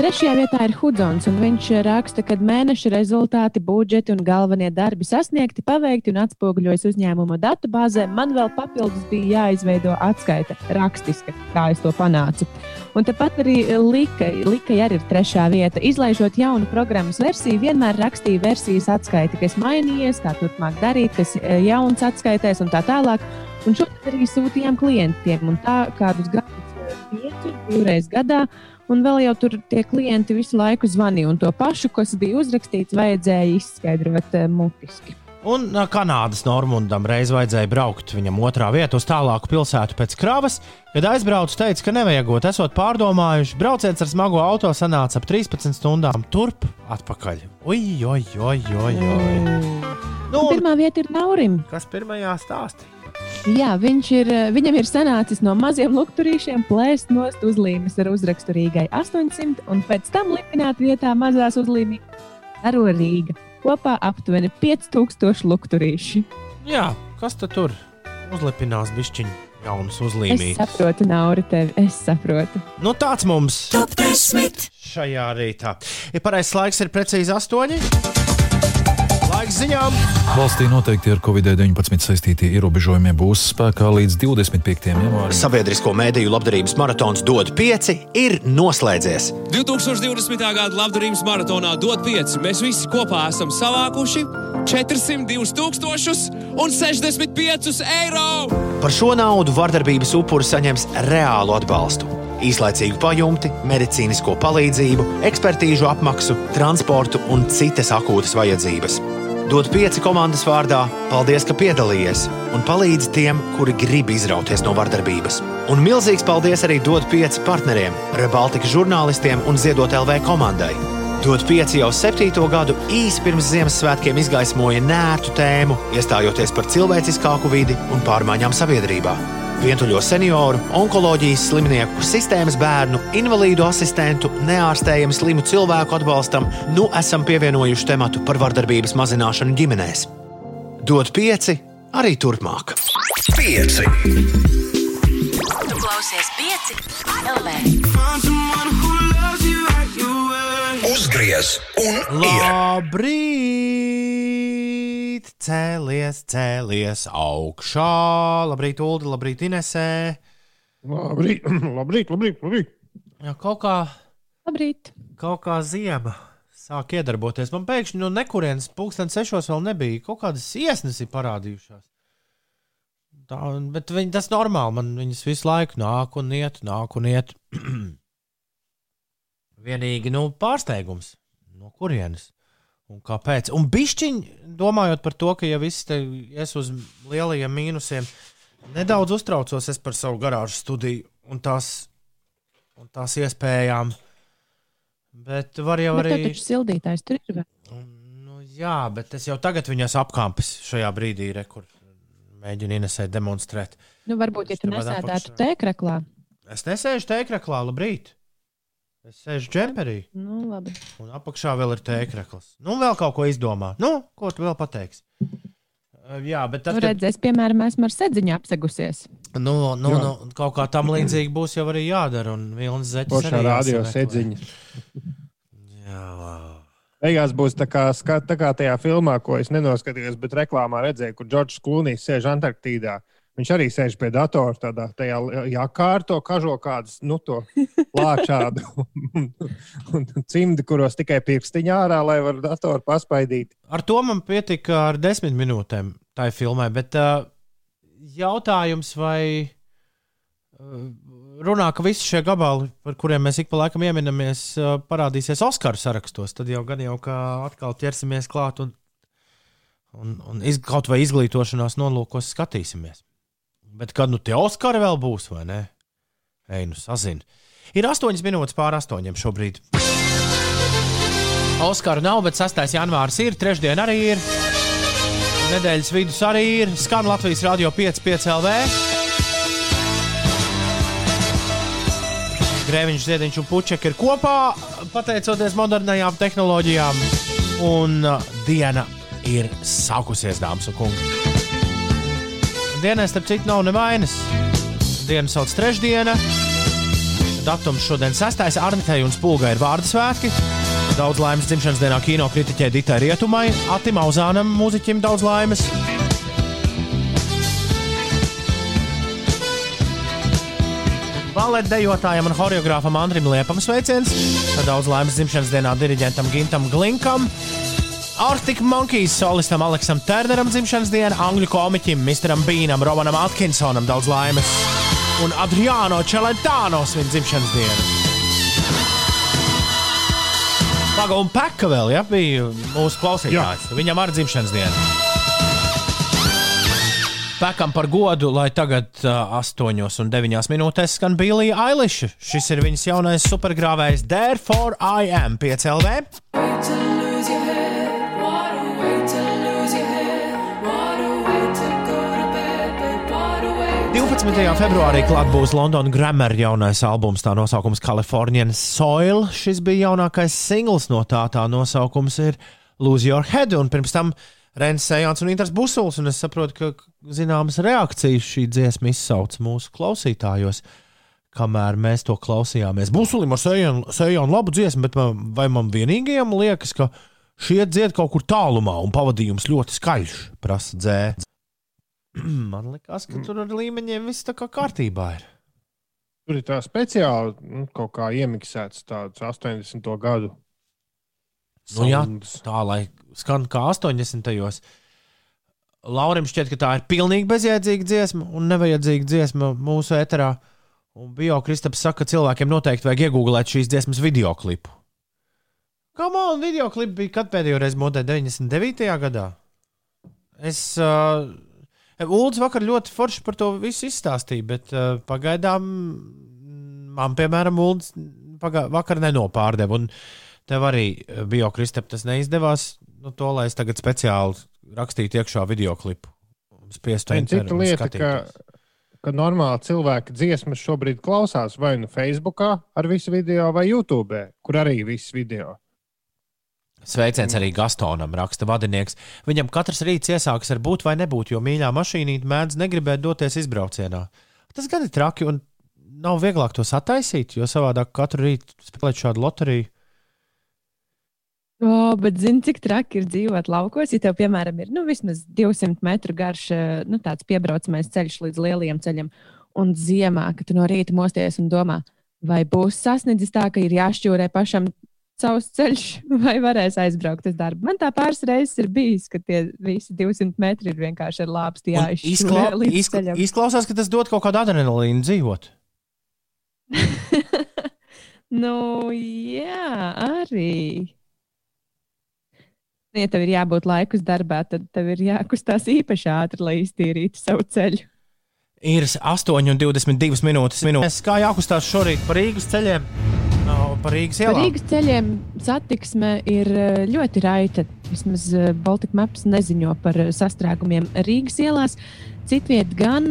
Trešajā vietā ir Hudsons, un viņš raksta, ka mēneša rezultāti, budžeti un galvenie darbi sasniegti, paveikti un atspoguļojas uzņēmuma datubāzē. Man vēl papildus bija jāizveido atskaita rakstiska, kā es to panācu. Un tāpat arī Lika, Lika arī ir trešā vieta. Izlaižot jaunu programmas versiju, vienmēr rakstīja versijas atskaiti, kas mainījies, kā turpmāk darīt, kas e, jauns atskaitēs un tā tālāk. Un šodien arī sūtījām klientiem, un tā kādus gadus e, pieci, divreiz gadā. Un vēl jau tur tie klienti visu laiku zvanīja, un to pašu, kas bija uzrakstīts, vajadzēja izskaidrot uh, mutiski. Un ā, Kanādas Normundam reiz vajadzēja braukt viņam otrā vietā uz tālāku pilsētu pēc kravas. Kad aizbraucu, teica, ka nevajagot, esot pārdomājuši, brauciens ar smago auto sanāca ap 13 stundām turp atpakaļ. Ui, oi, oi, oi, oi. Nu, un Pirmā vieta ir Naurim. kas pirmajā stāstī? Jā, viņš ir, eh, viņam ir sanācis no maziem lukturīšiem plēst nost uzlīmes ar uzrakstu Rīgai 800, un pēc tam lipināt vietā mazās uzlīmes Aro Rīga. Kopā aptuveni 5000 lukturīši. Jā, kas tad tur uzlipinās bišķiņu jaunas Es uzlīmītas? saprotu, Nauri, tevi. Es saprotu. Nu, tāds mums Top 10. šajā rītā. Ir pareizais laiks, ir precīzi astoņi. Laiks ziņām! Valstī noteikti ar Covid-19 saistītie ierobežojumi būs spēkā līdz 25. janvārim. Sabiedrisko mēdīju labdarības maratons DOT 5 ir noslēdzies. 2020. gada labdarības maratonā DOT 5 mēs visi kopā esam savākuši 402 65 eiro! Par šo naudu vardarbības upuri saņems reālu atbalstu. Īslaicīgu pajumti, medicīnisko palīdzību, ekspertīžu apmaksu, transportu un citas akūtas vajadzības. Dod pieci komandas vārdā, paldies, ka piedalījies un palīdzi tiem, kuri grib izrauties no vardarbības. Un milzīgs paldies arī dod pieci partneriem, Rebaltika žurnālistiem un Ziedot LV komandai. Dod pieci jau septīto gadu īsi pirms Ziemassvētkiem izgaismoja nērtu tēmu, iestājoties par cilvēciskāku vidi un pārmaiņām sabiedrībā. Vientuļo senioru, onkoloģijas slimnieku, sistēmas bērnu, invalīdu asistentu, neārstējumu slimu cilvēku atbalstam, nu esam pievienojuši tematu par vardarbības mazināšanu ģimenēs. Dod pieci arī turpmāk. Pieci. Tu klausies pieci LV. Uzgriez un ir. Labrīt! Cēlies, cēlies augšā. Labrīt, Ulu, labrīt, Inesē. Labrīt, [clears throat] labrīt, labrīt. labrīt. Jā, kaut kā, Labrīt! kaut kā ziema sāk iedarboties. Man pēkšņi no nekurienes pulksten sešos vēl nebija. Kaut kādas iesnas ir parādījušās. Tā, bet viņi, tas ir normāli. Man viņas visu laiku nāk un iet, nāk un iet. [clears throat] Vienīgi nu, pārsteigums. No kurienes? Un kāpēc? Un bišķiņi, domājot par to, ka ja viss te ies uz lielajiem mīnusiem, nedaudz uztraucos es par savu garāžu studiju un tās, un tās iespējām. Bet var jau Bet arī. tev taču sildītājs tur ir. Nu, jā, bet es jau tagad viņas apkāpis šajā brīdī, re, kur mēģinu Inesē demonstrēt. Nu, varbūt, ja tu nesēdētu apakšā. tēkraklā. Es nesēžu tēkraklā, labrīt. Es sēžu džemperī, Nu, labi. un apakšā vēl ir tēkrakls. Nu, vēl kaut ko izdomā. Nu, ko tu vēl pateiksi? Uh, Jā, bet tad, kad redzi, es, piemēram, esmu ar sedziņu apsegusies. nu, nu, Jā. nu, kaut kā tam līdzīgi būs jau arī jādara. Un Vilnis Zeķis Pošā arī radio jāsameklē. sēdziņa. Jā, Beigās būs tā kā, ska- tā kā tajā filmā, ko es nenoskatījos, bet reklāmā redzēju, kur Džordžs Klūnijs sēž Antarktīdā. Viņš arī sēž pie datora, tādā tajā jākā ar to kažo kādas, nu, to lāčādu [laughs] un, un cimdi, kuros tikai pirkstiņā ārā, lai var datoru paspaidīt. Ar to man pietika ar desmit minūtēm tā filmai, bet uh, jautājums, vai uh, runā, ka visi šie gabali, par kuriem mēs ik pa laikam ieminamies, uh, parādīsies Oskaru sarakstos, tad jau gan jau kā atkal ķersimies klāt un, un, un iz, kaut vai izglītošanās nolūkos skatīsimies. Bet kad nu tie Oskari vēl būs, vai ne? Ej, nu sazini. Ir astoņas minūtes pār astoņiem šobrīd. Oskaru nav, bet 6. janvāris ir, trešdien arī ir. Nedēļas vidus arī ir. Skan Latvijas Rādio 5,5 LV. Grēviņš, Ziedņš un Puķek ir kopā, pateicoties modernajām tehnoloģijām. Un uh, diena ir sākusies, dāmas un kungi. Dienai, starp citu, nav nevainas. Dienu sauc trešdiena. Datums šodien 6. Arnitei un Spulgai ir vārdu svētki. Daudz laimes dzimšanas dienā kino kritiķē Ditai Rietumai, Atim Auzānam, mūziķim daudz laimes. Baleta dejotājam un choreogrāfam Andrim Liepam sveiciens. Daudz laimes dzimšanas dienā diriģentam Gintam Glinkam. Arctic Monkeys solistam Aleksam Turneram dzimšanas diena, angļu komiķim Misteram Bīnam, Romanam Atkinsonam daudz laimes. Un Adriano Čelentāno svin dzimšanas dienu. Paga un Peka vēl, ja, bija mūsu klausītājs. Jā. Viņam arī dzimšanas diena. Pekam par godu, lai tagad uh, 8 un 9 minūtēs skan Bīlija Ailiša. Šis ir viņas jaunais supergrāvējs Therefore I Am 5LV. 12. februārī klāt būs London Grammar jaunais albums, tā nosaukums Californian Soil. Šis bija jaunākais singls no tā, tā nosaukums ir Lose Your Head, un pirms tam Rens Sejons un Inters Busuls, un es saprotu, ka zināmas reakcijas šī dziesma izsauc mūsu klausītājos, kamēr mēs to klausījāmies. Busulim ar Sejonu labu dziesmu, bet man, vai man vienīgajam liekas, ka šie dzied kaut kur tālumā, un pavadījums ļoti skaļš, prasa dzēds. [clears throat] Man liekas, ka tur ar līmeņiem viss tā kā kārtībā ir. Tur ir tā speciāli nu, kaut kā iemiksēts tāds 80. gadu. Nu, jā, sounds. tā lai skan kā 80. gados. Laurim šķiet, ka tā ir pilnīgi bezjēdzīga dziesma un nevajadzīga dziesma mūsu eterā. Un Bio Kristaps saka, ka cilvēkiem noteikti vajag iegūglēt šīs dziesmas video klipu. Kā man video klips bija, kad pēdējo reizi modē 99. gadā? Es. Uh, Ulds vakar ļoti forši par to visu izstāstīja, bet uh, pagaidām man, piemēram, Ulds pagā, vakar nenopārdeva. Un tev arī uh, bija Kristap, tas neizdevās. Nu, to, lai es tagad speciāli rakstītu iekšā video klipu. Spiestu lieta, ka, ka normāli cilvēki dziesmas šobrīd klausās vai nu Facebookā ar visu video, vai YouTube, kur arī viss video. Sveiciens arī Gastonam, raksta vadinieks. Viņam katrs rīts iesākas ar būt vai nebūt, jo mīļā mašīnīte mēdz negribēt doties izbraucienā. Tas gan ir traki un nav vieglāk to sataisīt, jo savādāk katru rītu spēlēt šādu loteriju. O, bet zini, cik traki ir dzīvot laukos. Ja tev, piemēram, ir nu, vismaz 200 metru garš eh, nu, tāds piebraucamais ceļš līdz lielajam ceļam, un ziemā, kad tu no rīta mosties un domā, vai būs sasniedzis tā, ka ir jāšķūrē pašam savs ceļš, [laughs] vai varēs aizbraukt uz darbu. Man tā pāris reizes ir bijis, ka tie visi 200 metri ir vienkārši ar lāpstu jāizšķir Izkla [laughs] izklausās, ka tas dod kaut kādu adrenalīnu dzīvot. [laughs] Nu, jā, arī. Ja tev ir jābūt laikus darbā, tad tev ir jākustās īpaši ātri, lai iztīrītu savu ceļu. Ir 8,22 minūtes. minūtes. Kā jākustās šorīt pa Rīgas ceļiem? No, pa Rīgas Par ielām. Rīgas ceļiem satiksme ir eh, ļoti raita. Vismaz eh, Baltika Maps neziņo par eh, sastrēgumiem Rīgas ielās. Citviet gan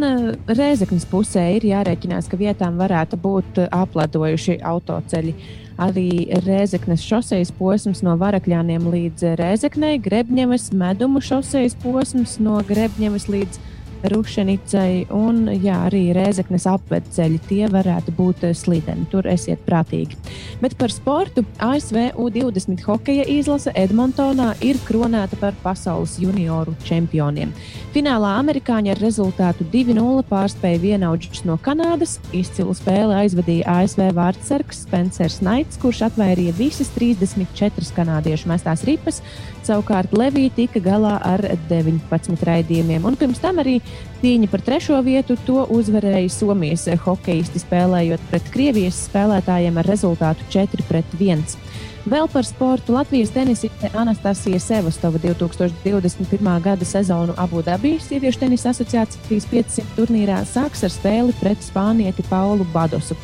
Rēzeknas pusē ir jārēķinās, ka vietām varētu būt apledojuši autoceļi. Arī Rēzeknes šoseis posms no Varakļāniem līdz Rēzeknei, Grebņevas medumu šoseis posms no Grebņevas līdz Rušenicai un jā, arī Rēzeknes apvedceļi. Tie varētu būt eh, slideni. Tur esiet prātīgi. Bet par sportu ASV U20 hokeja izlase Edmontonā ir kronēta par pasaules junioru čempioniem. Finālā amerikāņi ar rezultātu 2-0 pārspēja vienaudžus no Kanādas. Izcilu spēli aizvadīja ASV vārdsargs Spencers Naits, kurš atvairīja visas 34 kanādiešu mestās ripas. Savukārt Levija tika galā ar 19 raidījumiem. Un pirms tam arī cīņa par trešo vietu to uzvarēja Somijas hokeisti, spēlējot pret Krievijas spēlētājiem ar rezultātu 4-1. Vēl par sportu Latvijas tenisiste Anastasija Sevastova 2021. gada sezonu Abu Dabijas sieviešu tenisa asociācijas 500 turnīrā sāks ar spēli pret spānieti Paulu Badosu.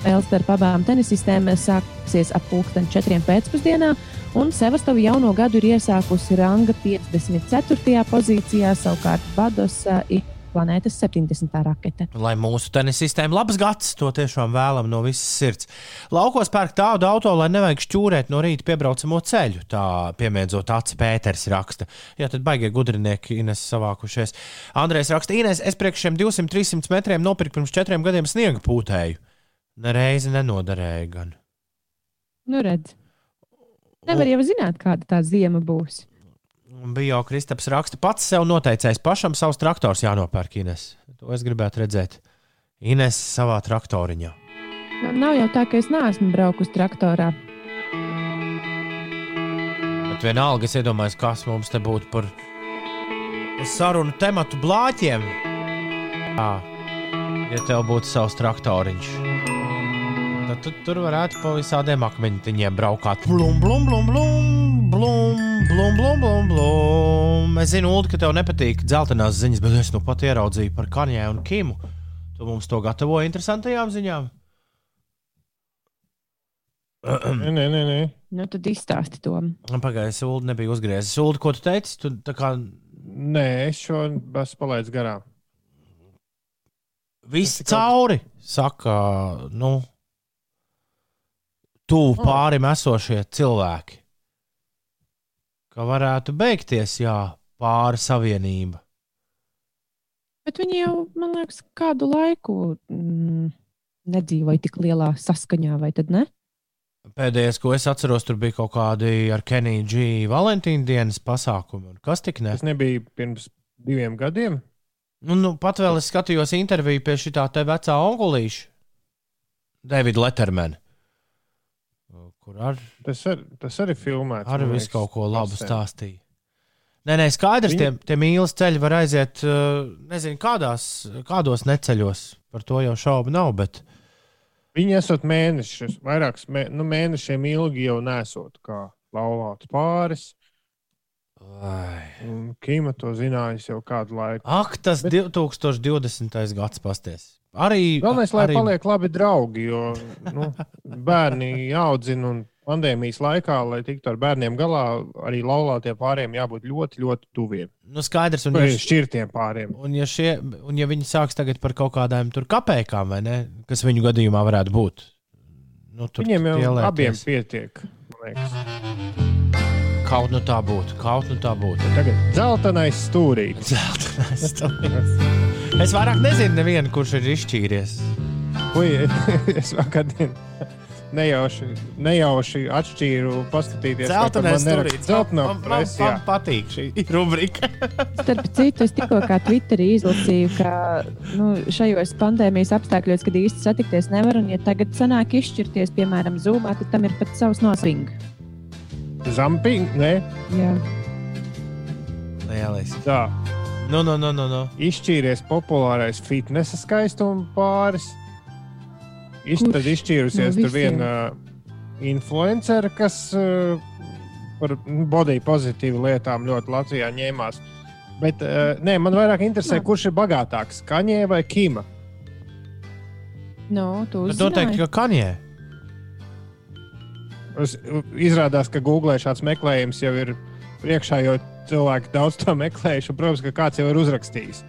Spēle starp abām tenisistēm sāksies ap pulksten 4. pēcpusdienā, un Sevastova jauno gadu ir iesākusi ranga 54. pozīcijā, savukārt Badosa ir planētas 70. rakete. Lai mūsu tenisa sistēma labs gads, to tiešām vēlam no visas sirds. Laukos pērk tādu auto, lai nevajag šķūrēt no rīta piebraucamo ceļu. Tā piemiedzot acis Pēters raksta. Jā, tad baigie gudrinieki Ines savākušies. Andrēs raksta, Ines, es priekš šiem 200-300 metriem nopirku pirms četriem gadiem sniega pūtēju. Nereizi nenoderēja gan. Nu, redz. Nevar jau zināt, kāda tā zima būs. Bija jau Kristaps raksta, pats sev noteicējis pašam savus traktors jānopērk Ines. To es gribētu redzēt. Ines savā traktoriņā. Nu, Nav jau tā, ka es neesmu braukus traktorā. Bet vienalga es iedomājos, kas mums te būtu par sarunu tematu blāķiem. Jā, ja tev būtu savs traktoriņš. Tad tu, tur varētu pa visādiem akmeņiem braukāt. Blum, blum, blum, blum, blum, blum, blum, blum, blum. Es zinu, Ulu, ka tev nepatīk dzeltenās ziņas, bet es nu pat ieraudzīju par Kanjai un Kimu. Tu mums to gatavoji interesantajām ziņām. Nē, nē, nē. nē. Nu, tad izstāsti to. Pagaidzi, Ulu nebija uzgriezis. Ulu, ko tu teici? Tu kā Nē, es šo esmu palaidis garām. Viss cauri, saka, nu, tuvu pārim esošie cilvēki. Ka varētu beigties, jā, pāri savienība. Bet viņi jau, man liekas, kādu laiku mm, nedzīvoja tik lielā saskaņā, vai tad ne? Pēdējais, ko es atceros, tur bija kaut kādi ar Keniju G. Valentīna dienas pasākumi. Un Kas tik ne? Tas nebija pirms diviem gadiem. Nu, nu, pat vēl es skatījos interviju pie šī tā te vecā onkulīša, Davida Lettermana. Kur ar, Tas, ar, tas arī filmēts. arī man visu kaut ko labu pasē. stāstīja. Nē, nē, skaidrs, Viņi- tie, tie mīlas ceļi var aiziet, uh, nezinu, kādās, kādos neceļos. Par to jau šaubu nav. Bet... Viņi esat mēnešus, vairākus mē, nu, mēnešiem ilgi jau nesot kā laulāts pāris. Kima to zinājis jau kādu laiku. Ak, tas Bet... 2020. gads pasties. Arī, Galvenais, lai arī... paliek labi draugi, jo nu, [laughs] bērni jāaudzina un pandēmijas laikā, lai tiktu ar bērniem galā, arī laulātiem pāriem jābūt ļoti, ļoti tuviem. Nu, skaidrs, un Vai ja, šķirtiem pāriem. un, ja šie, un ja viņi sāks tagad par kaut kādām tur kapekām, vai ne, kas viņu gadījumā varētu būt, nu, tur Viņiem jau pielēties. abiem pietiek. Kaut nu tā būtu, kaut nu tā būtu. Tagad dzeltenais stūrītis. Zeltenais stūris. [laughs] Es vairāk nezinu, nevienu, kurš ir izšķīries. Ui, [laughs] es vakar, nejauši, nejauši atšķīru, paskatīties, par Zeltenais mani neraksta stūrītis. Zelteno Man, patīk šī rubrika. [laughs] Starp citu, es tikko kā Twitterī izlasīju, ka nu, šajos pandēmijas apstākļos, kad īsti satikties nevar, un ja tagad sanāk izšķirties, piemēram, zūmā, tad tam ir pat savs nosvings. Zamping, nē, Jā. Lieliski. tā. Nu, nu, nu, nu, nu. Izšķīries populārais fitnesa skaistuma pāris. Iš, tad izšķīrusies no tur viena influencere, kas uh, par nu, body pozitīvu lietām ļoti Latvijā ņēmās. Bet uh, nē, man vairāk interesē, Jā. kurš ir bagātāks, Kaņē vai Kima. Nu, tu Bet noteikti, uzzināji. ka Kanjē. Es, izrādās, ka Google šāds meklējums jau ir priekšā, jo cilvēki daudz to meklējuši. un, Protams, ka kāds jau ir uzrakstījis.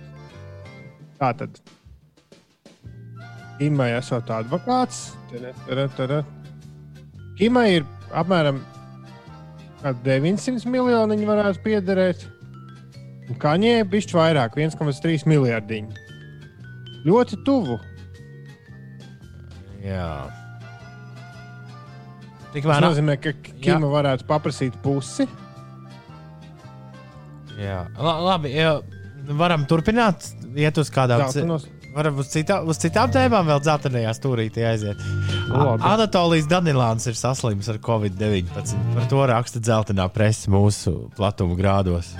Tā tad. Kimai esot advokāts. Kimai ir apmēram kādi 900 miljoni, viņi varētu piederēt. Kaņē ir bišķi vairāk, 1,3 miljardiņi. Ļoti tuvu. Jā. Tas Tikmēr nozīmē, ka Kima varētu paprasīt pusi. Jā, La, labi. Jā, varam turpināt, iet uz kādām Zeltenos. Varam uz, citā, uz citām tēmām vēl dzeltenajā stūrītī aiziet. Labi. Anatolijas Danilāns ir saslims ar covid-19. Par to raksta dzeltenā presa mūsu platuma grādos.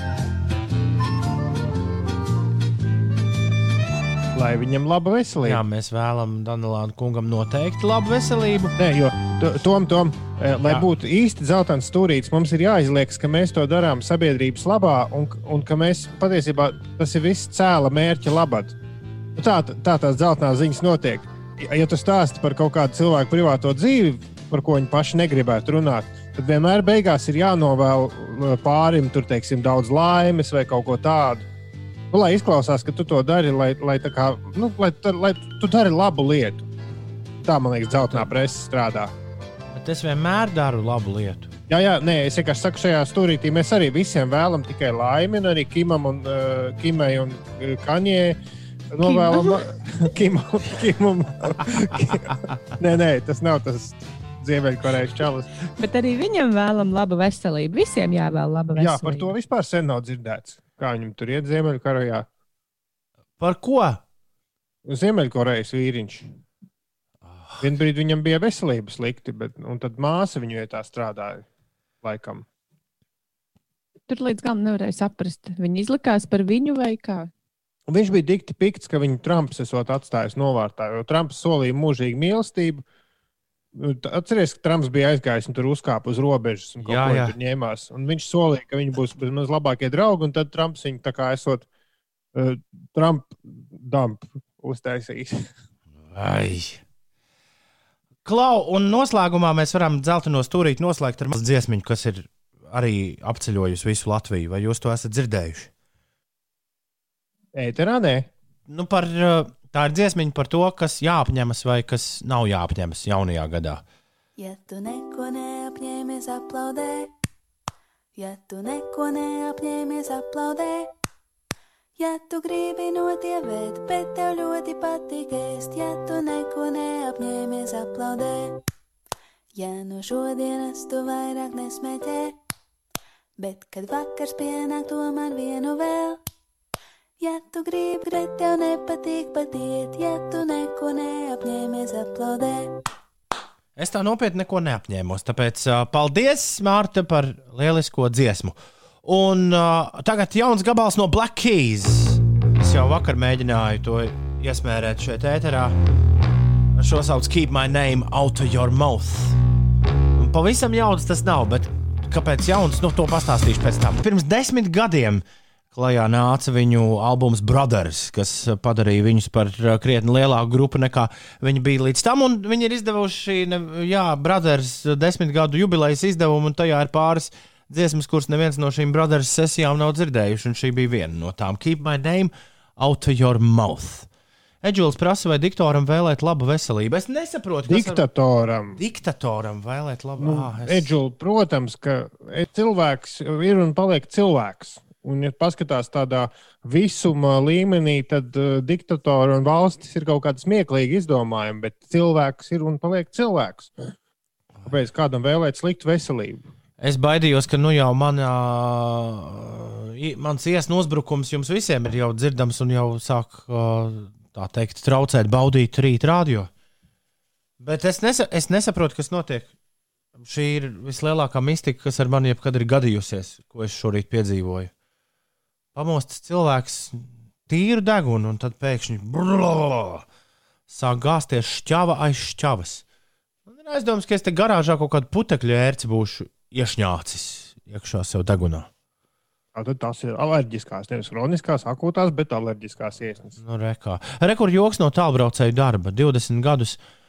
Lai viņam laba veselība. Jā, mēs vēlamies Danilānu kungam noteikti labu veselību. Nē, jo to- Tom, Tom, eh, lai Jā. būtu īsti zeltains stūrītis, mums ir jāizliekas, ka mēs to darām sabiedrības labā un, un ka mēs patiesībā tas ir viss cēla mērķa labad. Nu, Tā, tā tās zeltainās ziņas notiek. Ja, ja tu stāsti par kaut kādu cilvēku privāto dzīvi, par ko viņi paši negribētu runāt, tad vienmēr beigās ir jānovēl eh, pārim tur, teiksim, daudz laimes vai kaut ko tādu. Nu, lai izklausās, ka tu to dari, lai, lai, tā kā, nu, lai, tu- lai tu dari labu lietu. Tā, man liekas, dzeltenā presa strādā. Bet es vienmēr daru labu lietu. Jā, jā, nē, es vienkārši saku, šajā stūrītī mēs arī visiem vēlam tikai laimi, un arī Kimam un uh, Kimai un uh, Kanjē. Novēlam, [laughs] Kimam, Kimam. nē, nē, tas nav tas Ziemeļkorejas čalis. Bet arī viņam vēlam labu veselību. Visiem jāvēl laba veselība. Jā, par to vispār sen nav dzirdēts. Kā viņam tur iet Ziemeļkorejā? Par ko? Ziemeļkorejas vīriņš. Vienbrīd viņam bija veselība slikti, bet un tad māsa viņu vietā strādāja. Laikam. Tur līdz galam nevarēja saprast, viņi izlikās par viņu vai kā. Un viņš bija dikti pikts, ka viņu Trumps esot atstājis novārtā, jo Trumps solīja mūžīgu mīlestību. Nu, Atcerieties, ka Trumps bija aizgājis un tur uzkāpa uz robežas un Jā, jā. ņēmās. Un viņš solīja, ka viņi būs bezmaz labākie draugi, un tad Trumps viņu tā kā esot uh, Trump dump uztaisījis. Ai. Klau, un noslēgumā mēs varam dzelteno stūrīt noslēgt ar mazu dziesmiņu, kas ir arī apceļojusi visu Latviju. Vai jūs to esat dzirdējuši? Ēterā nē. Nu, par, uh, tā ir dziesmiņa par to, kas jāapņemas vai kas nav jāapņemas jaunajā gadā. Ja tu neko neapņēmies, aplaudē. Ja tu neko neapņēmies, aplaudē. Ja tu gribi notievēt, bet tev ļoti patīk ēst, ja tu neko neapņēmies, aplaudē. Ja no šodienas tu vairāk nesmeķē, bet kad vakars pienāk, tomēr vienu vēl. Ja tu gribi, bet tev nepatīk patiet, ja tu neko neapņēmies, aplaudē. Es tā nopietni neko neapņēmos. Tāpēc uh, paldies, Mārta, par lielisko dziesmu. Un uh, tagad jauns gabals no Black Keys. Es jau vakar mēģināju to iesmērēt šeit, ēterā. Šo sauc Keep My Name Out of Your Mouth. Un pavisam jauns tas nav, bet kāpēc jauns? Nu, to pastāstīšu pēc tam. Pirms desmit gadiem klajā nāca viņu albums Brothers, kas padarīja viņus par uh, krietni lielāku grupu nekā viņi bija līdz tam. Viņi ir izdevuši, jā, Brothers desmit gadu jubilejas izdevumu, un tajā ir pāris dziesmas, kuras neviens no šīm Brothers sesijām nav dzirdējuši. Un šī bija viena no tām. Keep my name out of your mouth. Edžuls prasa, vai diktoram vēlēt labu veselību. Es nesaprotu, kas ar- Diktatoram. Diktatoram vēlēt labu Nu, Ah, es- Edžul, protams, ka e- cilvēks ir un paliek cilvēks. Un, ja paskatās tādā visuma līmenī, tad uh, diktatori un valstis ir kaut kāda smieklīga izdomājuma, bet cilvēks ir un paliek cilvēks. Kāpēc kādam vēlēt sliktu veselību? Es baidījos, ka nu jau manā, mans iesnu uzbrukums jums visiem ir jau dzirdams un jau sāk ā, tā teikt, traucēt baudīt rīt radio. Bet es, nesa, es nesaprotu, kas notiek. Šī ir vislielākā mistika, kas ar mani jebkad ir gadījusies, ko es šorīt piedzīvoju. Pamosts cilvēks tīru degunu, un tad pēkšņi brrrr, sāk gāzties šķava aiz šķavas. Man ir aizdoms, ka es te garāžā kaut kādu putekļu ērci būšu iešņācis iekšā sev degunā. Tātad tas ir alerģiskās, nevis kroniskās, akūtās, bet alerģiskās iesnas. Nu, rekā. Rekord joks no tālbraucēju darba. 20 gadus uh,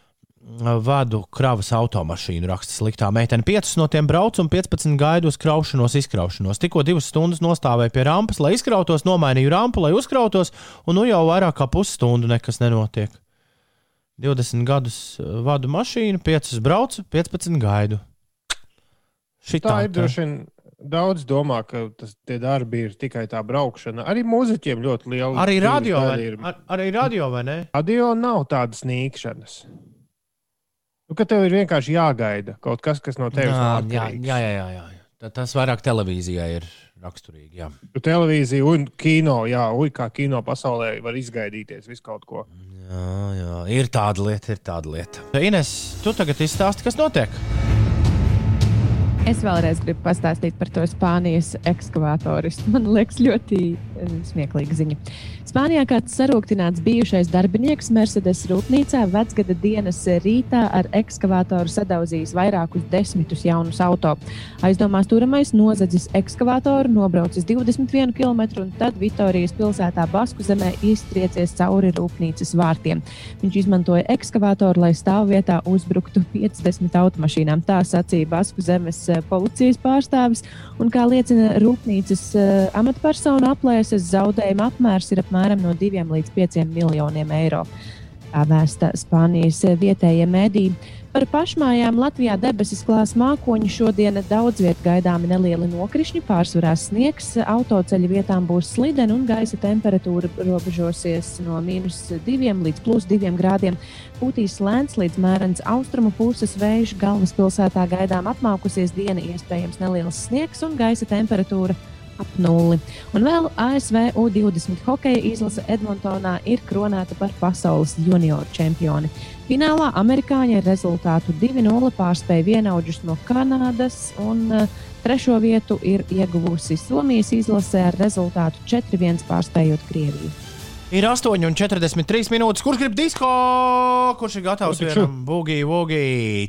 vadu kravas automašīnu, raksta sliktā meitene. 5 no tiem braucu un 15 gaidu uz kraušanos, izkraušanos. Tikko divas stundas nostāvēju pie rampas, lai izkrautos, nomainīju rampu, lai uzkrautos, un nu jau vairāk kā pusstundu nekas nenotiek. 20 gadus uh, vadu mašīnu, 5 braucu, 15 gaidu. Šitā, Tā ir droši vien. Daudz domā, ka tas, tie darbi ir tikai tā braukšana. Arī mūziķiem ļoti liela Arī radio, vai, ir. ar, arī radio, vai ne? Radio nav tādas nīkšanas. Nu, ka tev ir vienkārši jāgaida kaut kas, kas no tevis nav jā, jā, jā, jā, jā. Tā- Tas vairāk televīzijai ir raksturīgi. Jā. Tu televīzija un kino, jā, ui, kā kino pasaulē var izgaidīties visu kaut ko. Jā, jā, ir tāda lieta, ir tāda lieta. Ines, tu tagad izstāsti, kas notiek? Es vēlreiz gribu pastāstīt par to Spānijas ekskavātoristu. Man liekas, ļoti smieklīga ziņa. Spānijā kāds sarūktināts bijušais darbinieks Mercedes rūpnīcā vecgada dienas rītā ar ekskavātoru sadauzījis vairākus desmitus jaunus auto. Aizdomās turamais nozadzis ekskavātoru, nobraucis 21 km un tad Vitorijas pilsētā Basku zemē iztriecies cauri rūpnīcas vārtiem. Viņš izmantoja ekskavātoru, lai stāvvietā uzbruktu 50 automašīnām. Tā sacīja Basku zemes policijas pārstāvis. Un, kā liecina rūpnīcas amatpersonu aplēses, zaudējuma apmērs ir apmēram no 2 līdz 5 miljoniem eiro. Tā vēsta Spānijas vietējie mediji. Par pašmājām Latvijā debesis klās mākoņi. Šodien daudz vietā gaidāmi nelieli nokrišņi, pārsvarā sniegs. Autoceļa vietām būs slideni un gaisa temperatūra robežosies no mīnus 2 līdz plus 2 grādiem. Pūtīs lēns līdz mērens austrumu puses vējš. Galvaspilsētā gaidām apmaukusies diena, iespējams neliels sniegs un gaisa temperatūra ap nulli. Un vēl ASV U-20 hokeja izlase Edmontonā ir kronēta par pasaules junioru čempioni. Finālā amerikāņi ar rezultātu 2-0 pārspēja vienaudžus no Kanādas, un uh, trešo vietu ir ieguvusi Somijas izlase ar rezultātu 4-1 pārspējot Krieviju. Ir 8,43 minūtes. Kurš grib disko? Kurš ir gatavs būgī?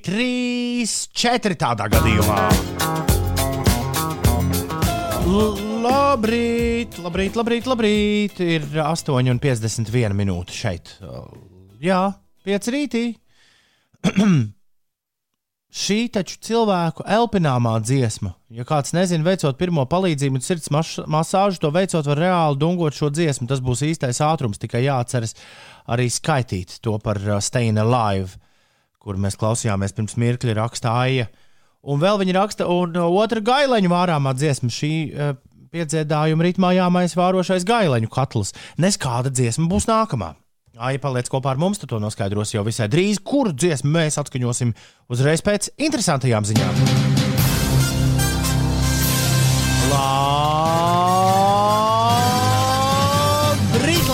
3, 4 tādā gadījumā. Labrīt, labrīt, labrīt, labrīt. Ir 8,51 minūte šeit. Jā, 5 rītī. [clears throat] Šī taču cilvēku elpināmā dziesma. Ja kāds nezina, veicot pirmo palīdzību un sirds masāžu, to veicot var reāli dungot šo dziesmu. Tas būs īstais ātrums, tikai jāatceras arī skaitīt to par uh, Staying Alive, kur mēs klausījāmies pirms mirkļa rakstā Aija. Un vēl viņa raksta, un uh, otra gaileņu vārāmā dziesma, šī uh, piedziedājuma ritmā jāmais vārošais gaileņu katls. Nes kāda dziesma būs nākamā. Ai, paliec kopā ar mums, tu to noskaidros jau visai drīz, kuru dziesmu mēs atskaņosim uzreiz pēc interesantajām ziņām.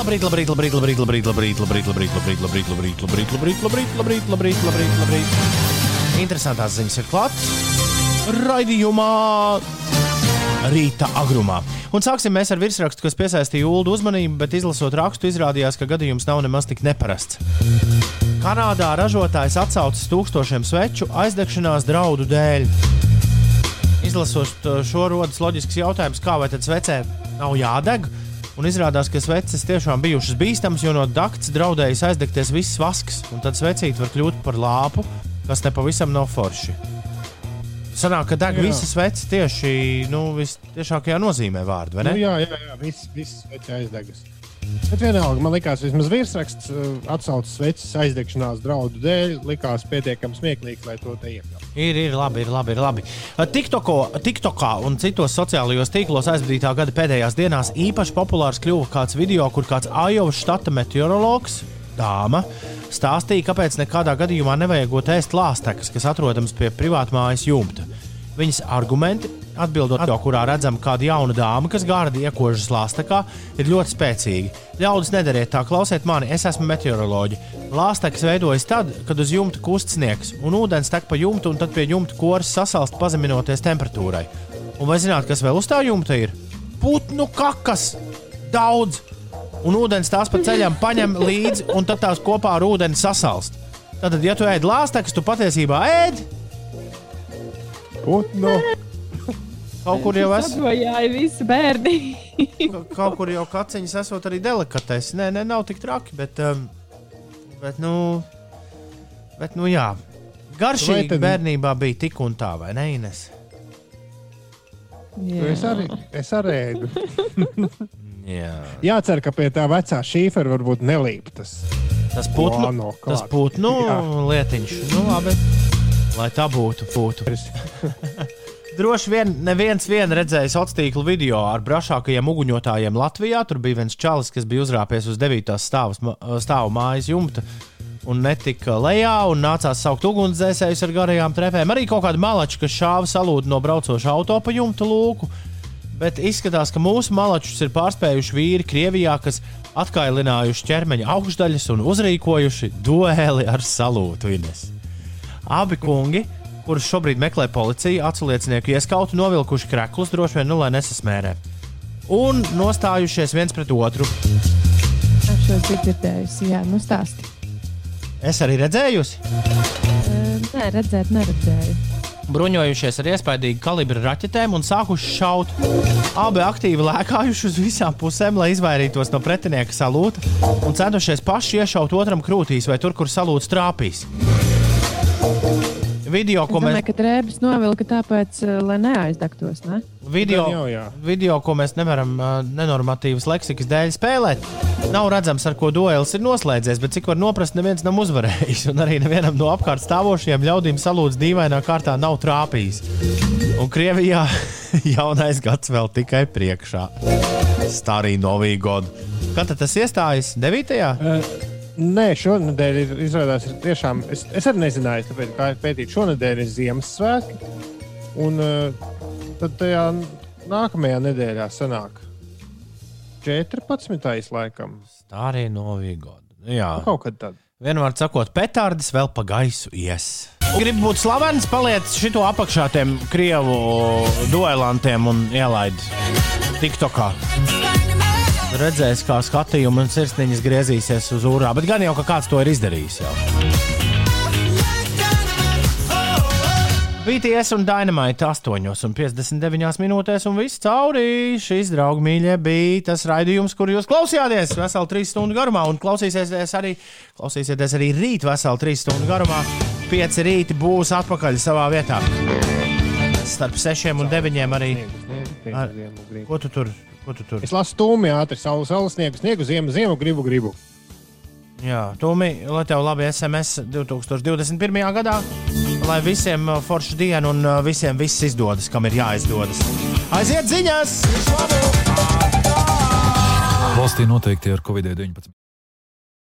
Labrīt, labrīt, labrīt, labrīt, labrīt, labrīt, labrīt, labrīt, labrīt, labrīt, labrīt, labrīt, labrīt, labrīt, labrīt, labrīt, labrīt, labrīt. Interesantās ziņas ir klāt. Raidījumā rīta agrumā. Un sāksim mēs ar virsrakstu, kas piesaistīja ULD uzmanību, bet izlasot rakstu, izrādījās, ka gadījums nav nemaz tik neparasts. Kanādā ražotājs atsaucis tūkstošiem sveču aizdegšanās draudu dēļ. Izlasot uh, šo rodas loģisks jautājums, kā vai tad svecē nav jādeg. Un izrādās, ka sveces tiešām bijušas bīstamas, jo no dakts draudējas aizdegties viss vasks, un tad svecīt var kļūt par lāpu, kas nepavisam nav forši. Sanāk, ka deg visas sveces tieši nu, visciešākajā nozīmē vārdu, vai ne? Nu, jā, jā, jā viss, viss sveci aizdegas. Bet vienalga, man liekas, vismaz virsraksts uh, atsaucas sveces aizdegšanās draudu dēļ, likās pietiekami smieklīgs, lai to te iekļautu. Ir, ir labi, ir labi. Ir labi. TikToko, TikTokā un citos sociālajos tīklos aizvadītā gada pēdējās dienās īpaši populārs kļuva kāds video, kur kāds Ajovas štata meteorologs, dāma, stāstīja, kāpēc nekādā gadījumā nevajagot ēst lāstekas, kas atrodams pie privātmājas jumta. Viņas argumenti, atbildot to, kurā redzam kādu jaunu dāmu, kas gārdi iekožas lāstekā, ir ļoti spēcīgi. Ļaudis, nedariet tā, klausiet mani, es esmu meteoroloģi. Lāstekas veidojas tad, kad uz jumta kustnieks un ūdens tek pa jumtu, un tad pie jumta koras sasalst, pazeminoties temperatūrai. Un vai zināt, kas vēl uz tā jumta ir? Putnu kakas! Daudz! Un ūdens tās pa ceļam paņem līdzi, un tad tās kopā ar ūdeni sasalst. Tātad, ja tu ēd lāstekas, tu patiesībā ēd Putnu! kaut kur jau es. Sabojāja visi bērni. Kaut kur jau kaciņas esot arī delikatesi. Nē, nē, nav tik traki, bet, um, bet nu, bet, nu jā. Garšīgi tad- bērnībā bija tik un tā, vai ne, Ines? Nu, Es arī, es arī ēdu. [laughs] Jā. Jācer, ka pie tā vecā šīfera varbūt nelīp tas. Tas putnu, tas putnu lietiņš. Nu, labi. Lai tā būtu, būtu. [laughs] Droši vien neviens vien redzējis sociālo tīklu video ar brašākajiem uguņotājiem Latvijā. Tur bija viens čalis, kas bija uzrāpies uz 9. stāvus, ma- stāvu mājas jumta un netika lejā, un nācās saukt ugunsdzēsējus ar garajām trepēm. Arī kaut kāda malača, kas šāva salūdu no braucoša auto pa jumta lūku. Bet izskatās, ka mūsu malačus ir pārspējuši vīri Krievijā, kas atkailinājuši ķermeņa augšdaļas un uzrīkojuši dueli ar salūtu. Ines. Abi kungi, kurus šobrīd meklē policija, aculiecinieku ieskautu, novilkuši kreklus, droši vien, nu, lai nesasmērē. Un nostājušies viens pret otru. Es šo esmu dzirdējusi, jā, nu stāsti. Es arī redzēju, Nē, redzēt, neredzēju. Bruņojušies ar iespaidīgu kalibru raķetēm un sākuši šaut. Abi aktīvi lēkājuši uz visām pusēm, lai izvairītos no pretinieka salūta un centušies paši iešaut otram krūtīs vai tur, kur salūts trāpīs. Video, ko mēs domāju, ka drēbes novilka tāpēc, eh, lai neaizdegtos. Ne? video, jau, jā. video, ko mēs nevaram uh, nenormatīvas leksikas dēļ spēlēt. Nav redzams, ar ko duels ir noslēdzies, bet cik var noprast, neviens nav uzvarējis. [laughs] Un arī nevienam no apkārt stāvošiem ļaudīm salūts dīvainā kārtā nav trāpījis. Un Krievijā [laughs] jaunais gads vēl tikai priekšā. Starī novī godu. Kad tad tas iestājas? 9. Nē, šonadēļ ir izrādās, ir tiešām. Es, es arī nezināju, tāpēc, kā pētīt, šonadēļ ir Ziemassvētki. Un uh, tad tajā nākamajā nedēļā sanāk 14. laikam. Starī novī godu. Jā. Nu, Kaut kad tad. Vienmēr sakot, petardes vēl pa gaisu ies. Gribu būt slavens, paliec šito apakšā tiem krievu duelantiem un ielaid TikTokā. Redzēs, kā skatījumi un sirsniņas griezīsies uz ūrā, bet gan jau, ka kāds to ir izdarījis. Jau. BTS un Dynamite 8,59 minūtēs, un viss cauri. Šis, draugi, mīļie, bija tas raidījums, kur jūs klausījāties veselu trīs stundu garumā, un klausīsieties arī, klausīsieties arī rīt veselu trīs stundu garumā. Pieci rīti būs atpakaļ savā vietā. Starp sešiem un deviņiem arī. Ar- Ko tu tur? Ko tu tur? Es lasu stūmi ātri, saule, saule sniegu, sniegu, ziemu, ziemu, gribu, gribu. Jā, Tumi, lai tev labi SMS 2021. gadā, lai visiem uh, forša diena un uh, visiem viss izdodas, kam ir jāizdodas. Aiziet ziņas! Valstī noteikti ar Covid-19.